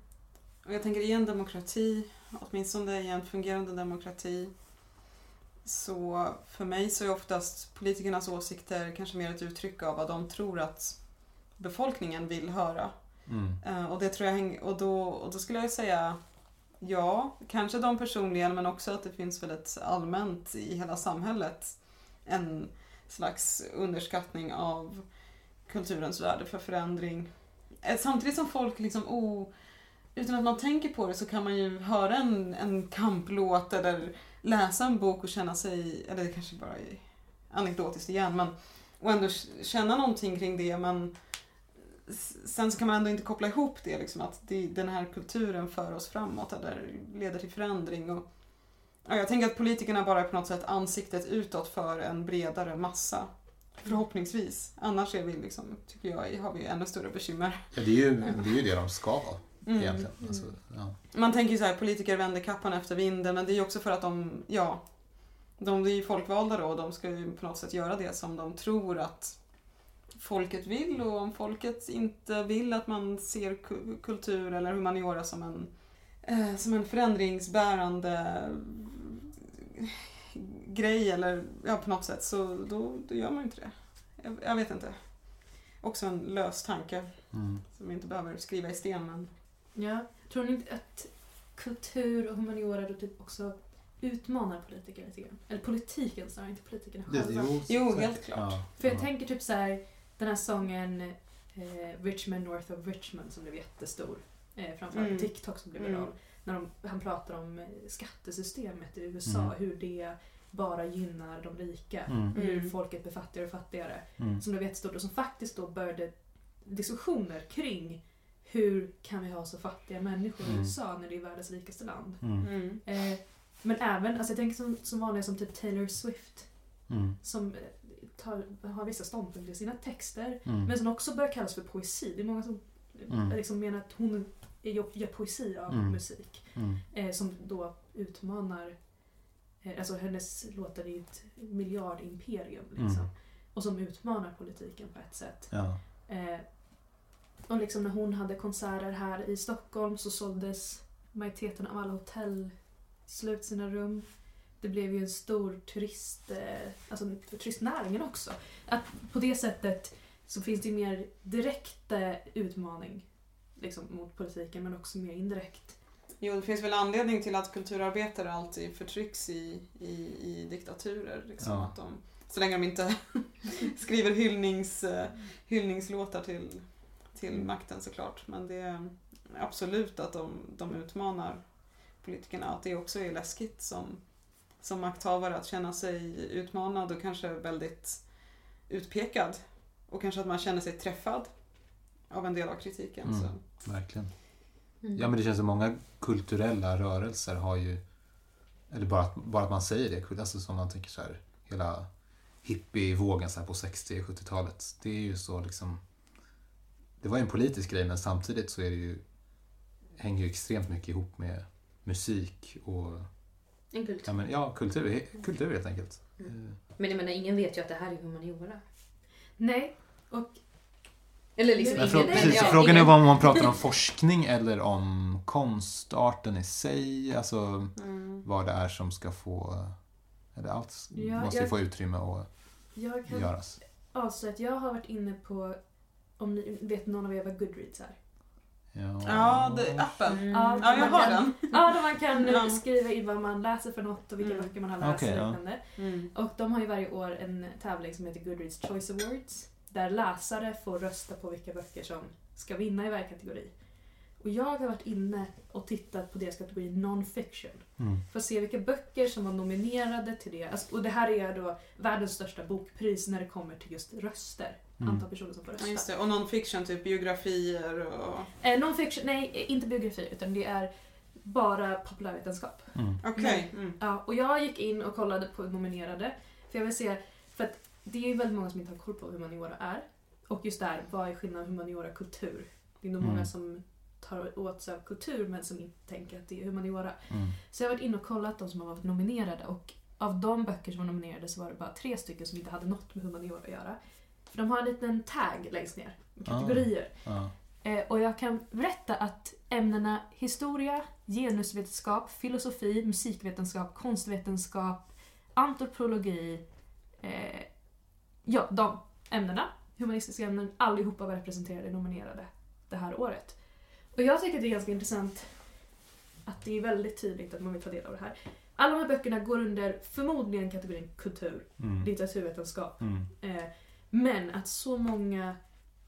Och jag tänker i en demokrati, åtminstone i en fungerande demokrati, så för mig så är oftast politikernas åsikter kanske mer ett uttryck av vad de tror att befolkningen vill höra. Mm. Eh, Och det tror jag och då, och då skulle jag säga ja, kanske de personligen men också att det finns väl ett allmänt i hela samhället en slags underskattning av kulturens värde för förändring. Eh, samtidigt som folk liksom o, utan att man tänker på det så kan man ju höra en, en kamplåt eller läsa en bok och känna sig, eller det kanske bara är anekdotiskt igen, men och ändå känna någonting kring det men sen så kan man ändå inte koppla ihop det liksom att det, den här kulturen för oss framåt eller leder till förändring och ja, jag tänker att politikerna bara är på något sätt ansiktet utåt för en bredare massa. Förhoppningsvis. Annars är vi liksom, tycker jag, har vi ännu större bekymmer. Ja, det, är ju, det är ju det de ska vara Mm. egentligen. Alltså, ja. Man tänker ju så här, politiker vänder kappan efter vinden, men det är ju också för att de, ja, de är ju folkvalda då och de ska ju på något sätt göra det som de tror att folket vill och om folket inte vill att man ser ku- kultur eller humaniora som en, eh, som en förändringsbärande grej eller ja, på något sätt så då, då gör man inte det. Jag, jag vet inte. Också en lös tanke Mm. som vi inte behöver skriva i sten men Ja. Tror ni inte att kultur och humaniora då typ också utmanar politiker lite grann? Eller politiken snarare, inte politikerna Det, själva. jo, Jo, helt klart. Ja, För jag ja. tänker typ så här, den här sången eh, Richmond North of Richmond som blev jättestor. Eh, framförallt Mm. TikTok som blev Mm. viral. När de, han pratar om eh, skattesystemet i USA, Mm. hur det bara gynnar de rika. Mm. Hur Mm. folket blir fattigare och fattigare. Mm. Som blev jättestort och som faktiskt då började diskussioner kring hur kan vi ha så fattiga människor i Mm. USA när det är världens rikaste land. Mm. Mm. Eh, men även, alltså jag tänker som, som vanliga som typ Taylor Swift Mm. som tar, har vissa ståndpunkter i sina texter Mm. men som också börjar kallas för poesi. Det är många som Mm. liksom menar att hon gör poesi av Mm. musik. Mm. Eh, som då utmanar... Eh, alltså hennes låtar är ett miljardimperium. Liksom, Mm. Och som utmanar politiken på ett sätt. Ja. Eh, och liksom när hon hade konserter här i Stockholm så såldes majoriteten av alla hotell slut sina rum. Det blev ju en stor turist, eh, alltså turistnäringen också. Att på det sättet så finns det ju mer direkt eh, utmaning liksom, mot politiken men också mer indirekt. Jo, det finns väl anledning till att kulturarbetare alltid förtrycks i, i, i diktaturer. Liksom, Ja. att de, så länge de inte skriver hyllnings, eh, hyllningslåtar till, till makten såklart. Men det är absolut att de, de utmanar politikerna. Att det också är läskigt som, som makthavare att känna sig utmanad och kanske väldigt utpekad. Och kanske att man känner sig träffad av en del av kritiken. Mm. Så. Verkligen. Mm. Ja men det känns som många kulturella rörelser har ju, eller bara att, bara att man säger det, alltså som man tänker så här, hela hippievågen så här på 60 och 70-talet. Det är ju så liksom, det var ju en politisk grej men samtidigt så är det ju, hänger ju extremt mycket ihop med musik och, En kult. ja men ja, kultur, kultur helt enkelt. Mm. Eh, Men jag menar, ingen vet ju att det här är humaniora. Nej, och Eller liksom Men ingen. precis, ja, frågan är ingen- om man pratar om forskning eller om konstarten i sig, alltså Mm. vad det är som ska få, eller allt Ja, måste jag- få utrymme att jag kan göras. avslöja att jag har varit inne på, om ni vet någon av er vad Goodreads är? Ja, Ja, det, appen. Mm. Ja, Ja, jag man har kan- den. Ja, där man kan Ja. skriva in vad man läser för något och vilka Mm. böcker man har läst Okej, och ja. Mm. Och de har ju varje år en tävling som heter Goodreads Choice Awards. Där läsare får rösta på vilka böcker som ska vinna i varje kategori. Och jag har varit inne och tittat på deras kategori non-fiction. Mm. För att se vilka böcker som var nominerade till det. Alltså, och det här är då världens största bokpris när det kommer till just röster. Mm. Antal personer som får Ja, rösta. just det. Och non-fiction, typ biografier och... Eh, non-fiction, nej inte biografi utan det är bara populärvetenskap. Mm. Okej. Mm. Ja, och jag gick in och kollade på nominerade. För jag vill se, för att det är ju väldigt många som inte har koll på hur humaniora är. Och just där, vad är skillnaden humaniora och kultur? Det är nog Mm. många som tar åt sig av kultur men som inte tänker att det är humaniora. Mm. Så jag har varit inne och kollat de som har varit nominerade och av de böcker som var nominerade så var det bara tre stycken som inte hade något med humaniora att göra. För de har en liten tag längst ner, med Ah. kategorier. Ja. Eh, och jag kan berätta att ämnena historia, genusvetenskap, filosofi, musikvetenskap, konstvetenskap, antropologi, eh, ja, de ämnena, humanistiska ämnen, allihopa var representerade och nominerade det här året. Och jag tycker att det är ganska intressant att det är väldigt tydligt att man vill ta del av det här. Alla de här böckerna går under förmodligen kategorin kultur, Mm. litteraturvetenskap, Mm. Eh, men att så många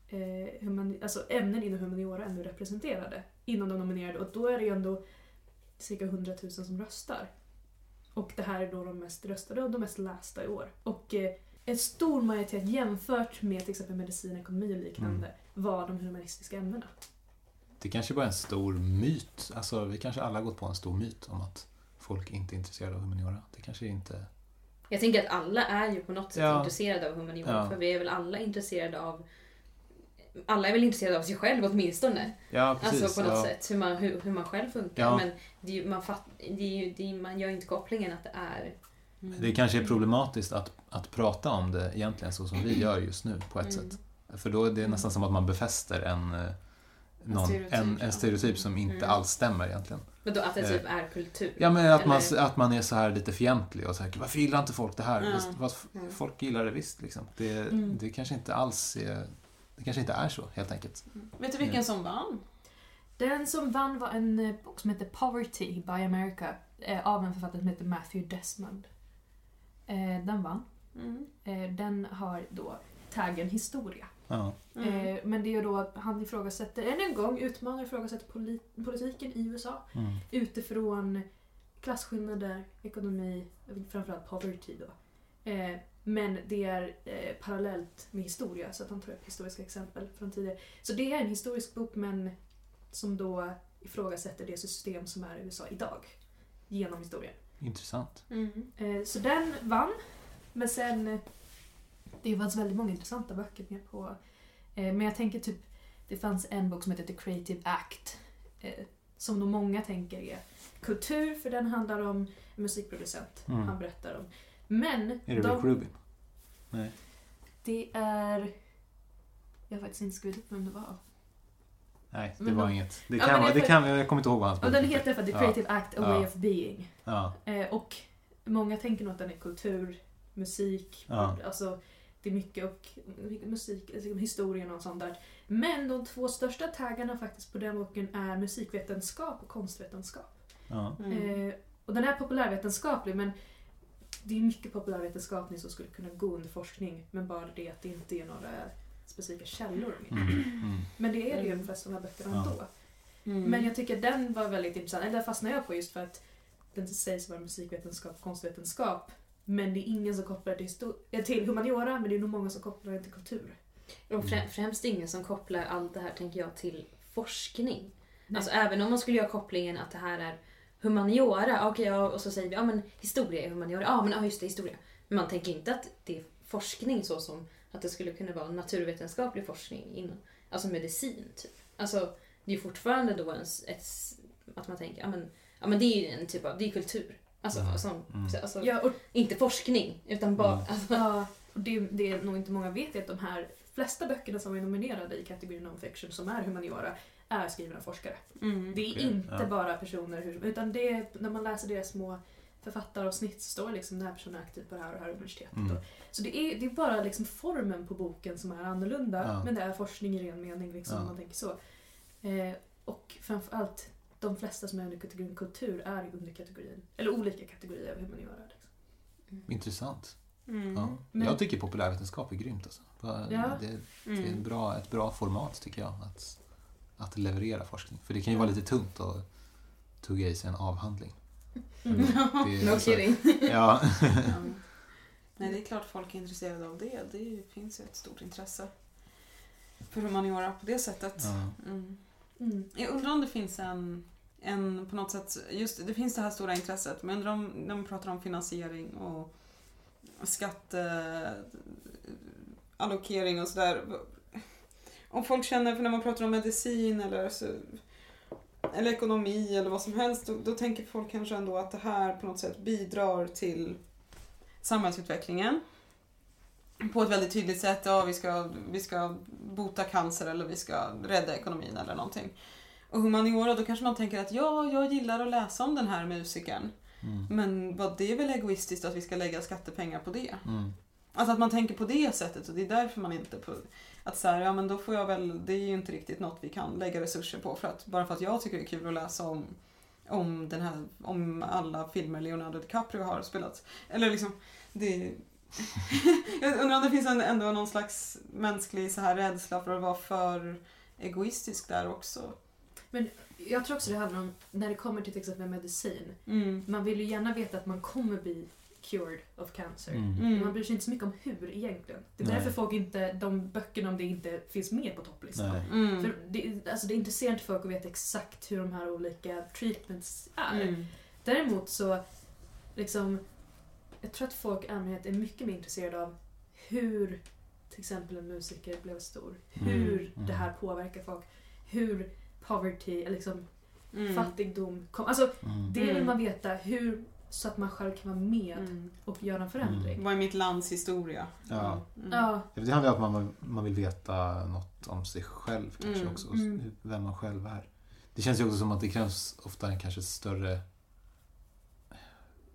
eh, alltså ämnen inom humaniora ändå är representerade inom de nominerade och då är det ju ändå cirka 100 000 som röstar. Och det här är då de mest röstade och de mest lästa i år. Och eh, en stor majoritet jämfört med till exempel medicin, ekonomi och liknande var de humanistiska ämnena. Det kanske bara är en stor myt. Alltså, vi kanske alla har gått på en stor myt om att folk inte är intresserade av humaniora. Det kanske inte... Jag tänker att alla är ju på något sätt Ja. intresserade av humaniora. Ja. För vi är väl alla intresserade av alla är väl intresserade av sig själv åtminstone. Ja, precis. alltså på något ja. sätt, hur man, hur, hur man själv funkar. Ja. Men det man, fatt, det det är, man gör ju inte kopplingen att det är... Det kanske är problematiskt att, att prata om det egentligen så som vi gör just nu på ett Mm. sätt. För då är det nästan som att man befäster en, eh, någon, stereotyp, en, en stereotyp som inte Mm. alls stämmer egentligen. Men då att det Eh, typ är kultur. Ja, men att man, att man är så här lite fientlig och så här, varför gillar inte folk det här? Ja. Fast, Mm. folk gillar det visst liksom. Det, Mm. det kanske inte alls är, det kanske inte är så helt enkelt. Vet du vilken som vann? Den som vann var en eh, bok som heter Poverty by America eh, av en författare som heter Matthew Desmond. Eh, den vann. Mm. Eh, den har då taggen historia. Ja. Mm. Eh, men det är ju då att han ifrågasätter, än en gång, utmanar ifrågasätter polit- politiken i USA Mm. utifrån klasskillnader, ekonomi, framförallt poverty då. Eh, men det är eh, parallellt med historia, så att han tar upp historiska exempel från tidigare. Så det är en historisk bok, men som då ifrågasätter det system som är i USA idag. Genom historien. Intressant. Mm. Eh, så den vann. Men sen... Det fanns väldigt många intressanta böcker med på... Eh, men jag tänker typ... Det fanns en bok som heter The Creative Act. Eh, som nog många tänker är kultur, för den handlar om en musikproducent. Mm. Han berättar om. Men... Är det de- Rick Rubin? Nej. Det är... Jag har faktiskt inte skrivit upp vem det var. Nej, det Men var de- inget. Det Ja, kan men vara, det kan, jag kommer inte ihåg vad hans Och den bok heter för The Ja. Creative Act, A Way Ja. of Being. Ja. Eh, och många tänker nog att den är kultur, musik, Ja. alltså det är mycket och mycket musik, alltså, historien och sånt där. Men de två största taggarna faktiskt på den boken är musikvetenskap och konstvetenskap. Ja. Mm. Eh, och den är populärvetenskaplig men det är mycket populärvetenskaplig som skulle kunna gå under forskning men bara det att det inte är några specifika källor. Mm. Mm. Men det är det ju Mm. de flesta av de här böckerna Ja. ändå. Mm. Men jag tycker den var väldigt intressant. Eller där fastnade jag på just för att den sägs vara musikvetenskap och konstvetenskap. Men det är ingen som kopplar det till, eh, till humaniora, men det är nog många som kopplar det till kultur. Och frä, främst ingen som kopplar allt det här, tänker jag, till forskning. Nej. Alltså även om man skulle göra kopplingen att det här är humaniora, okej, ja, och så säger vi ja men historia är humaniora, ja men ja, just det, historia. Men man tänker inte att det är forskning så som att det skulle kunna vara naturvetenskaplig forskning inom, alltså medicin typ. Alltså det är ju fortfarande då en, ett, att man tänker, ja men, ja men det är ju en typ av, det är kultur. Alltså, Mm. som, Mm. alltså Ja, och, inte forskning, utan bara, Mm. alltså, ja, och det, det är nog inte många vet är att de här flesta böckerna som är nominerade i kategorin non-fiction som är humaniora är skrivna av forskare. Mm. Det är inte ja. bara personer, hur, utan det är, när man läser deras små författaravsnitt så står det liksom den här personen är aktiv på det här och det här universitetet. Mm. Och, så det är, det är bara liksom formen på boken som är annorlunda, Ja. men det är forskning i ren mening liksom, Ja. om man tänker så. Eh, Och framförallt, de flesta som är under kategorin kultur är under kategorin, eller olika kategorier av humaniora. Liksom. Intressant. Mm. Ja. Men- Jag tycker populärvetenskap är grymt. Alltså. Ja. Det, det är Mm. ett bra, ett bra format tycker jag. Att, att leverera forskning. För det kan ju vara lite tungt att tugga i sig en avhandling. Mm. Det är No alltså- kidding. Ja. Nej, det är klart folk är intresserade av det. Det finns ju ett stort intresse för humaniora på det sättet. ja. Mm. Mm. Jag undrar om det finns en, en på något sätt, just det finns det här stora intresset, men när man pratar om finansiering och skatteallokering och sådär. Om folk känner, för när man pratar om medicin eller, så, eller ekonomi eller vad som helst, då, då tänker folk kanske ändå att det här på något sätt bidrar till samhällsutvecklingen. På ett väldigt tydligt sätt, ja vi ska, vi ska bota cancer eller vi ska rädda ekonomin eller någonting. Och humaniora, då kanske man tänker att ja, jag gillar att läsa om den här musikern. Mm. Men vad det är väl egoistiskt att vi ska lägga skattepengar på det? Mm. Alltså att man tänker på det sättet och det är därför man inte på, att så här, ja men då får jag väl, det är ju inte riktigt något vi kan lägga resurser på för att bara för att jag tycker det är kul att läsa om om den här, om alla filmer Leonardo DiCaprio har spelat. Eller liksom, det Jag undrar om det finns en, ändå någon slags mänsklig så här rädsla för att vara för egoistisk där också. Jag tror också det handlar om, när det kommer till till exempel medicin, Mm. man vill ju gärna veta att man kommer bli cured of cancer. Mm. Men man Mm. bryr sig inte så mycket om hur egentligen. Det är Nej. därför folk inte, de böckerna om det inte finns med på topplistan. Nej. För Mm. det, alltså det intresserar inte folk att veta exakt hur de här olika treatments är. Mm. Däremot så, liksom, jag tror att folk i allmänhet är mycket mer intresserade av hur till exempel en musiker blev stor. Hur Mm. det här påverkar folk. Hur poverty, eller liksom Mm. fattigdom kom. Alltså Mm. det vill Mm. man veta, hur, så att man själv kan vara med Mm. och göra en förändring. Vad är mitt lands historia? Ja. Mm. Ja, Det handlar om att man, man vill veta något om sig själv kanske Mm. också. Mm. Vem man själv är. Det känns ju också som att det krävs ofta en kanske större,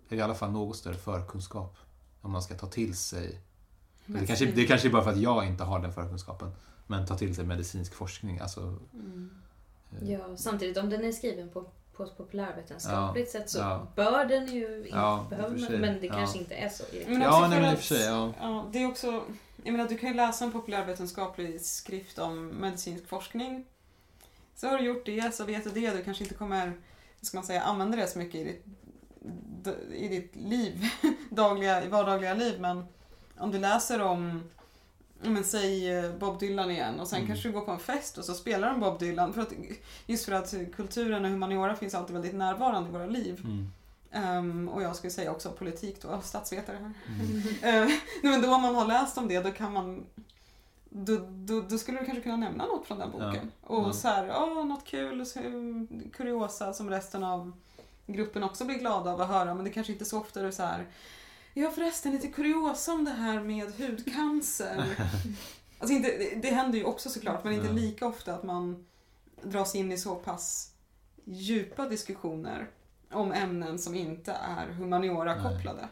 eller i alla fall något större förkunskap. Om man ska ta till sig. Det kanske, det kanske är bara för att jag inte har den förkunskapen. Men ta till sig medicinsk forskning. Alltså, Mm. Eh, Ja, samtidigt om den är skriven på, på ett populärvetenskapligt sätt så ja. bör den ju inte, Ja, behöver man, men det Ja. kanske inte är så. Men Ja, nej, men i och för sig, ja. ja. Det är också, jag menar du kan ju läsa en populärvetenskaplig skrift om medicinsk forskning. Så har du gjort det, så vet du det. Du kanske inte kommer, ska man säga, använda det så mycket i ditt, i ditt liv, dagliga, i vardagliga liv. Men om du läser om, ja, men säg eh, Bob Dylan igen och sen Mm. kanske du går på en fest och så spelar de Bob Dylan. För att, just för att kulturen och humaniora finns alltid väldigt närvarande i våra liv. Mm. Ehm, och jag skulle säga också politik då, statsvetare här. Mm. Nej, men då om man har läst om det då kan man då, då, då skulle du kanske kunna nämna något från den boken. Och Ja. så här, ja, något kul, kuriosa som resten av gruppen också blir glada av att höra. Men det kanske inte är så ofta du så här, jag har förresten lite kuriosa om det här med hudcancer. alltså inte, det, det händer ju också såklart, men inte lika ofta att man dras in i så pass djupa diskussioner om ämnen som inte är humaniora-kopplade.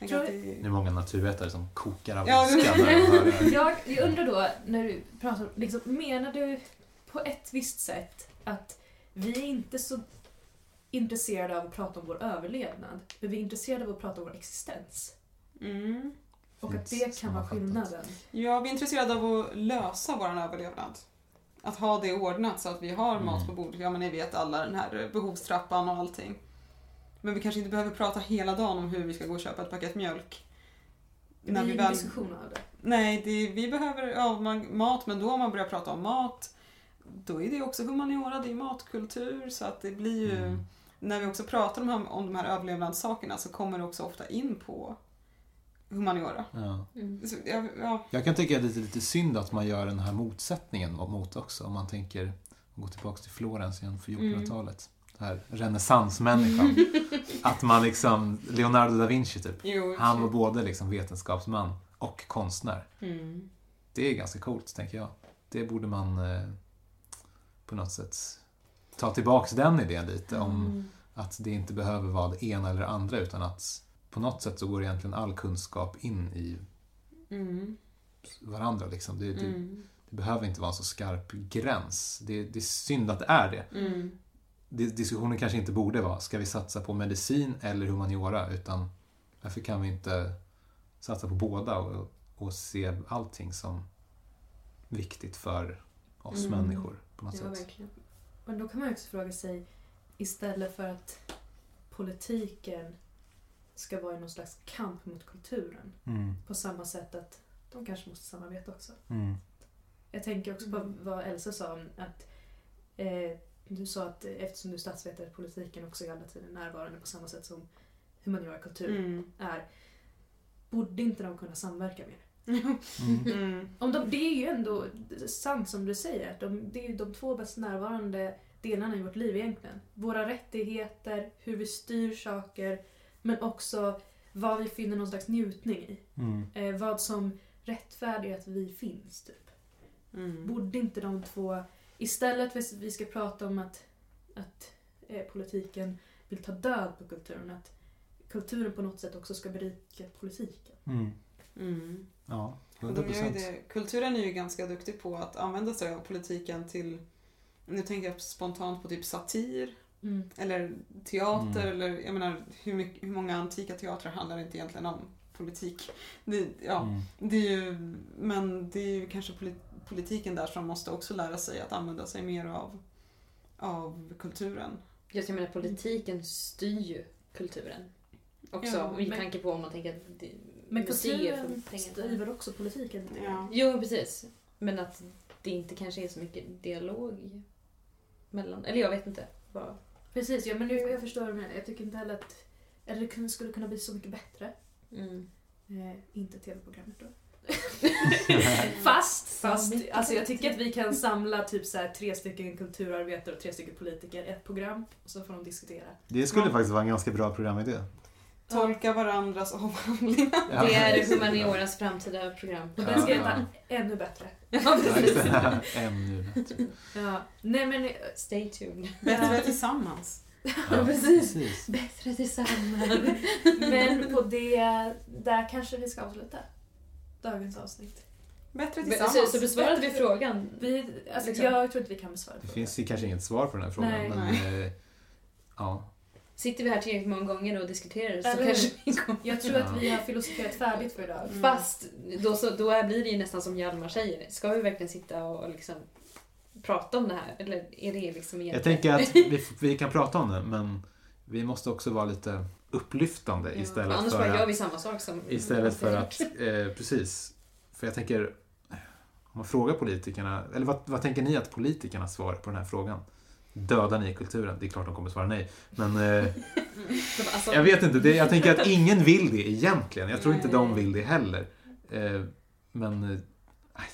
Att Det är många naturvetare som kokar av Ja, ilska. Jag, jag undrar då, när du pratar, liksom, menar du på ett visst sätt att vi är inte så intresserade av att prata om vår överlevnad, men vi är intresserade av att prata om vår existens? mm. Och att det kan vara skillnaden? Ja, vi är intresserade av att lösa vår överlevnad. Att ha det ordnat så att vi har mat Mm. på bordet. Ja, men ni vet alla den här behovstrappan och allting. Men vi kanske inte behöver prata hela dagen om hur vi ska gå och köpa ett paket mjölk. Det När blir vi ingen väl- diskussion av det. Nej, det, vi behöver ja, man, mat, men då om man börjar prata om mat, då är det också humaniora, det är matkultur, så att det blir ju... Mm. När vi också pratar om, här- om de här överlevnadssakerna så kommer det också ofta in på humaniora. Ja. Mm. Så, ja, ja, Jag kan tycka att det är lite, synd att man gör den här motsättningen mot också. Om man tänker, gå tillbaka till Florens igen för 1400-talet. Den här renässansmänniskan. att man liksom, Leonardo da Vinci typ. jo, Han var både liksom vetenskapsman och konstnär. mm. Det är ganska coolt, tänker jag. Det borde man eh, på något sätt ta tillbaks den idén lite om Mm. att det inte behöver vara det ena eller det andra utan att på något sätt så går egentligen all kunskap in i Mm. varandra. Liksom. Det, det, Mm. det det behöver inte vara en så skarp gräns. Det, det är synd att det är det. Mm. Dis- Diskussionen kanske inte borde vara, ska vi satsa på medicin eller humaniora? Utan varför kan vi inte satsa på båda och, och se allting som viktigt för oss Mm. människor på något Ja, sätt? verkligen. Men då kan man också fråga sig, istället för att politiken ska vara i någon slags kamp mot kulturen, Mm, på samma sätt att de kanske måste samarbeta också. mm, Jag tänker också på Mm. vad Elsa sa om att eh, du sa att eftersom du är statsvetare, politiken också är hela tiden närvarande på samma sätt som humaniora och kultur Mm. är. Borde inte de kunna samverka mer? Mm. Mm. Om de, det är ju ändå sant som du säger, att de, det är ju de två bäst närvarande delarna i vårt liv egentligen. Våra rättigheter, hur vi styr saker, men också vad vi finner någon slags njutning i. Mm. Eh, vad som rättfärdigar att vi finns, typ. Mm. Borde inte de två, istället för att vi ska prata om att, att eh, politiken vill ta död på kulturen, att kulturen på något sätt också ska berika politiken. Mm. Mm. Ja, Och 100 de gör ju procent. det. Kulturen är ju ganska duktig på att använda sig av politiken till, nu tänker jag spontant på typ satir, eller teater, Mm. eller jag menar hur, mycket, hur många antika teatrar handlar inte egentligen om politik? Det, ja, Mm. det är ju, men det är ju kanske poli- politiken där som måste också lära sig att använda sig mer av, av kulturen. Jag menar politiken styr ju kulturen. Också Ja, i men- tanke på om man tänker att det, Men kulturen väl också politiken lite? Ja. Jo, precis. Men att det inte kanske är så mycket dialog mellan... Eller jag vet inte. Vad... Precis, ja, men jag, jag förstår vad du menar. Jag tycker inte heller att eller det skulle kunna bli så mycket bättre. Mm. Eh, inte tv-programmet då. fast, fast alltså jag tycker att vi kan samla typ så här, tre stycken kulturarbetare och tre stycken politiker i ett program och så får de diskutera. Det skulle Ja. faktiskt vara en ganska bra programidé. Tolka varandras avhandlingar. Ja. Det är humanioras framtida program. Och den ska heta ännu bättre. Ja, precis. Ännu bättre. Ja. Nej men, eh, Stay tuned. Bättre tillsammans. Ja, precis. Bättre tillsammans. men på det, där kanske vi ska avsluta dagens avsnitt. Bättre Så, tillsammans. så besvarade vi frågan? Vi, alltså, Liksom. Jag tror inte vi kan besvara Det det. finns kanske inget svar på den här frågan, Nej. men eh, ja. Sitter vi här tillräckligt många gånger och diskuterar så Eller kanske vi kommer... Jag tror att vi har filosoferat färdigt för idag. Mm. Fast då, så, då blir det ju nästan som Hjalmar säger. Ska vi verkligen sitta och liksom prata om det här? Eller är det liksom Jag egentligen... tänker att vi, vi kan prata om det, men vi måste också vara lite upplyftande Ja, istället annars för bara gör vi samma sak som... Istället för att, eh, precis. För jag tänker, om man frågar politikerna, eller vad, vad tänker ni att politikerna svarar på den här frågan? Dödar ni kulturen? Det är klart de kommer svara nej. Men eh, Alltså, jag vet inte, det, jag tänker att ingen vill det egentligen. Jag tror inte de vill det heller. Eh, men, eh,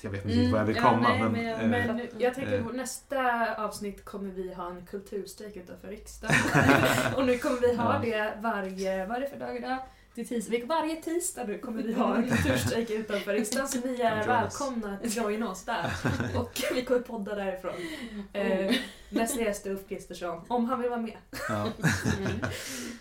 jag vet inte Mm, vad jag vill ja, komma. nej, men, men jag- eh, Men jag tänker på nästa avsnitt kommer vi ha en kulturstrejk utanför riksdagen. och nu kommer vi ha Ja. det varje, vad är det för dag idag? Det är tisdag. Varje tisdag nu kommer vi ha en kulturstrejk utanför riksdagen så ni är välkomna att joina oss där. Och vi kommer podda därifrån. Eh, nästa gäst är Ulf Kristersson, om han vill vara med. ja. Mm.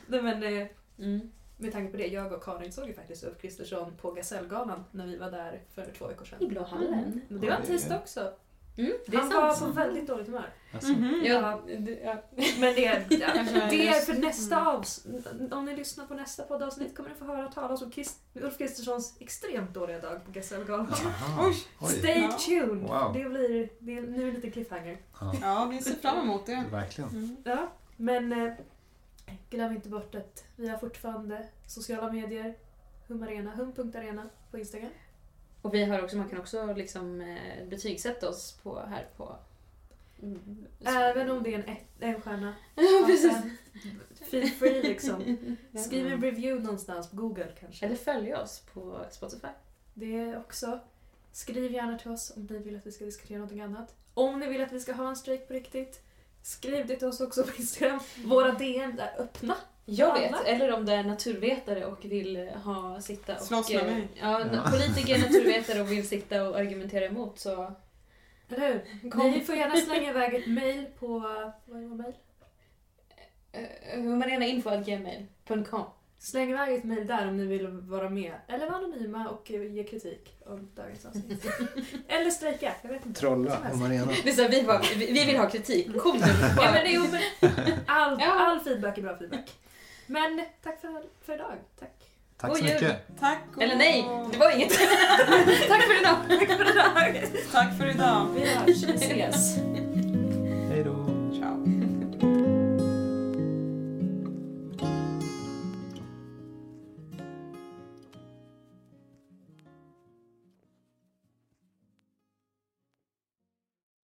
Nej, men, eh, Mm. med tanke på det, jag och Karin såg ju faktiskt Ulf Kristersson på Gasellgalan när vi var där för två veckor sedan. I Blå hallen. Men det var en tisdag också. Mm, det är Han var på väldigt dåligt humör. Alltså, Mhm. Ja, det, ja. Men det är, det är för Mm. nästa avsnitt. Om ni lyssnar på nästa poddavsnitt kommer ni få höra talas om Krist, Ulf Kristerssons extremt dåliga dag på Gasellgalan. Oj. Oj. Stay Ja. tuned! Wow. Det blir, det är nu en liten cliffhanger. Ja, Ja, vi ser fram emot det. verkligen. Mm. Ja, men eh, glöm inte bort att vi har fortfarande sociala medier. Humarena, hum.arena på Instagram. Och vi har också, man kan också liksom eh, betygsätta oss på, här på... Mm. Även om det är en, ett, en stjärna. Ja, precis. Feel free liksom. Skriv en review någonstans på Google kanske. Eller följ oss på Spotify. Det är också. Skriv gärna till oss om ni vill att vi ska diskutera någonting annat. Om ni vill att vi ska ha en strejk på riktigt. Skriv det till oss också på Instagram. Våra DM är öppna. Jag Alla. vet, eller om det är naturvetare och vill eh, ha, sitta och... Slåss med eh, mig. Ja, Ja. politiker, naturvetare och vill sitta och argumentera emot så... Eller hur? Kom. Ni får gärna slänga iväg ett mail på... Vad är vår mail? Uh, humarenainfo.gmail.com Släng iväg ett mejl där om ni vill vara med. Eller vara anonyma och eh, ge kritik om dagens avsnitt. Eller strejka, jag vet inte. Trolla om arenan. Det är så vi, bara, vi vi vill ha kritik. Kom nu. Ja, men det, jo, men all, all feedback är bra feedback. Men tack för, för idag. Tack. Tack så mycket. Tack och... Eller nej, det var inget. Tack för idag. Tack för idag. Tack för idag. Vi hörs. Vi ses.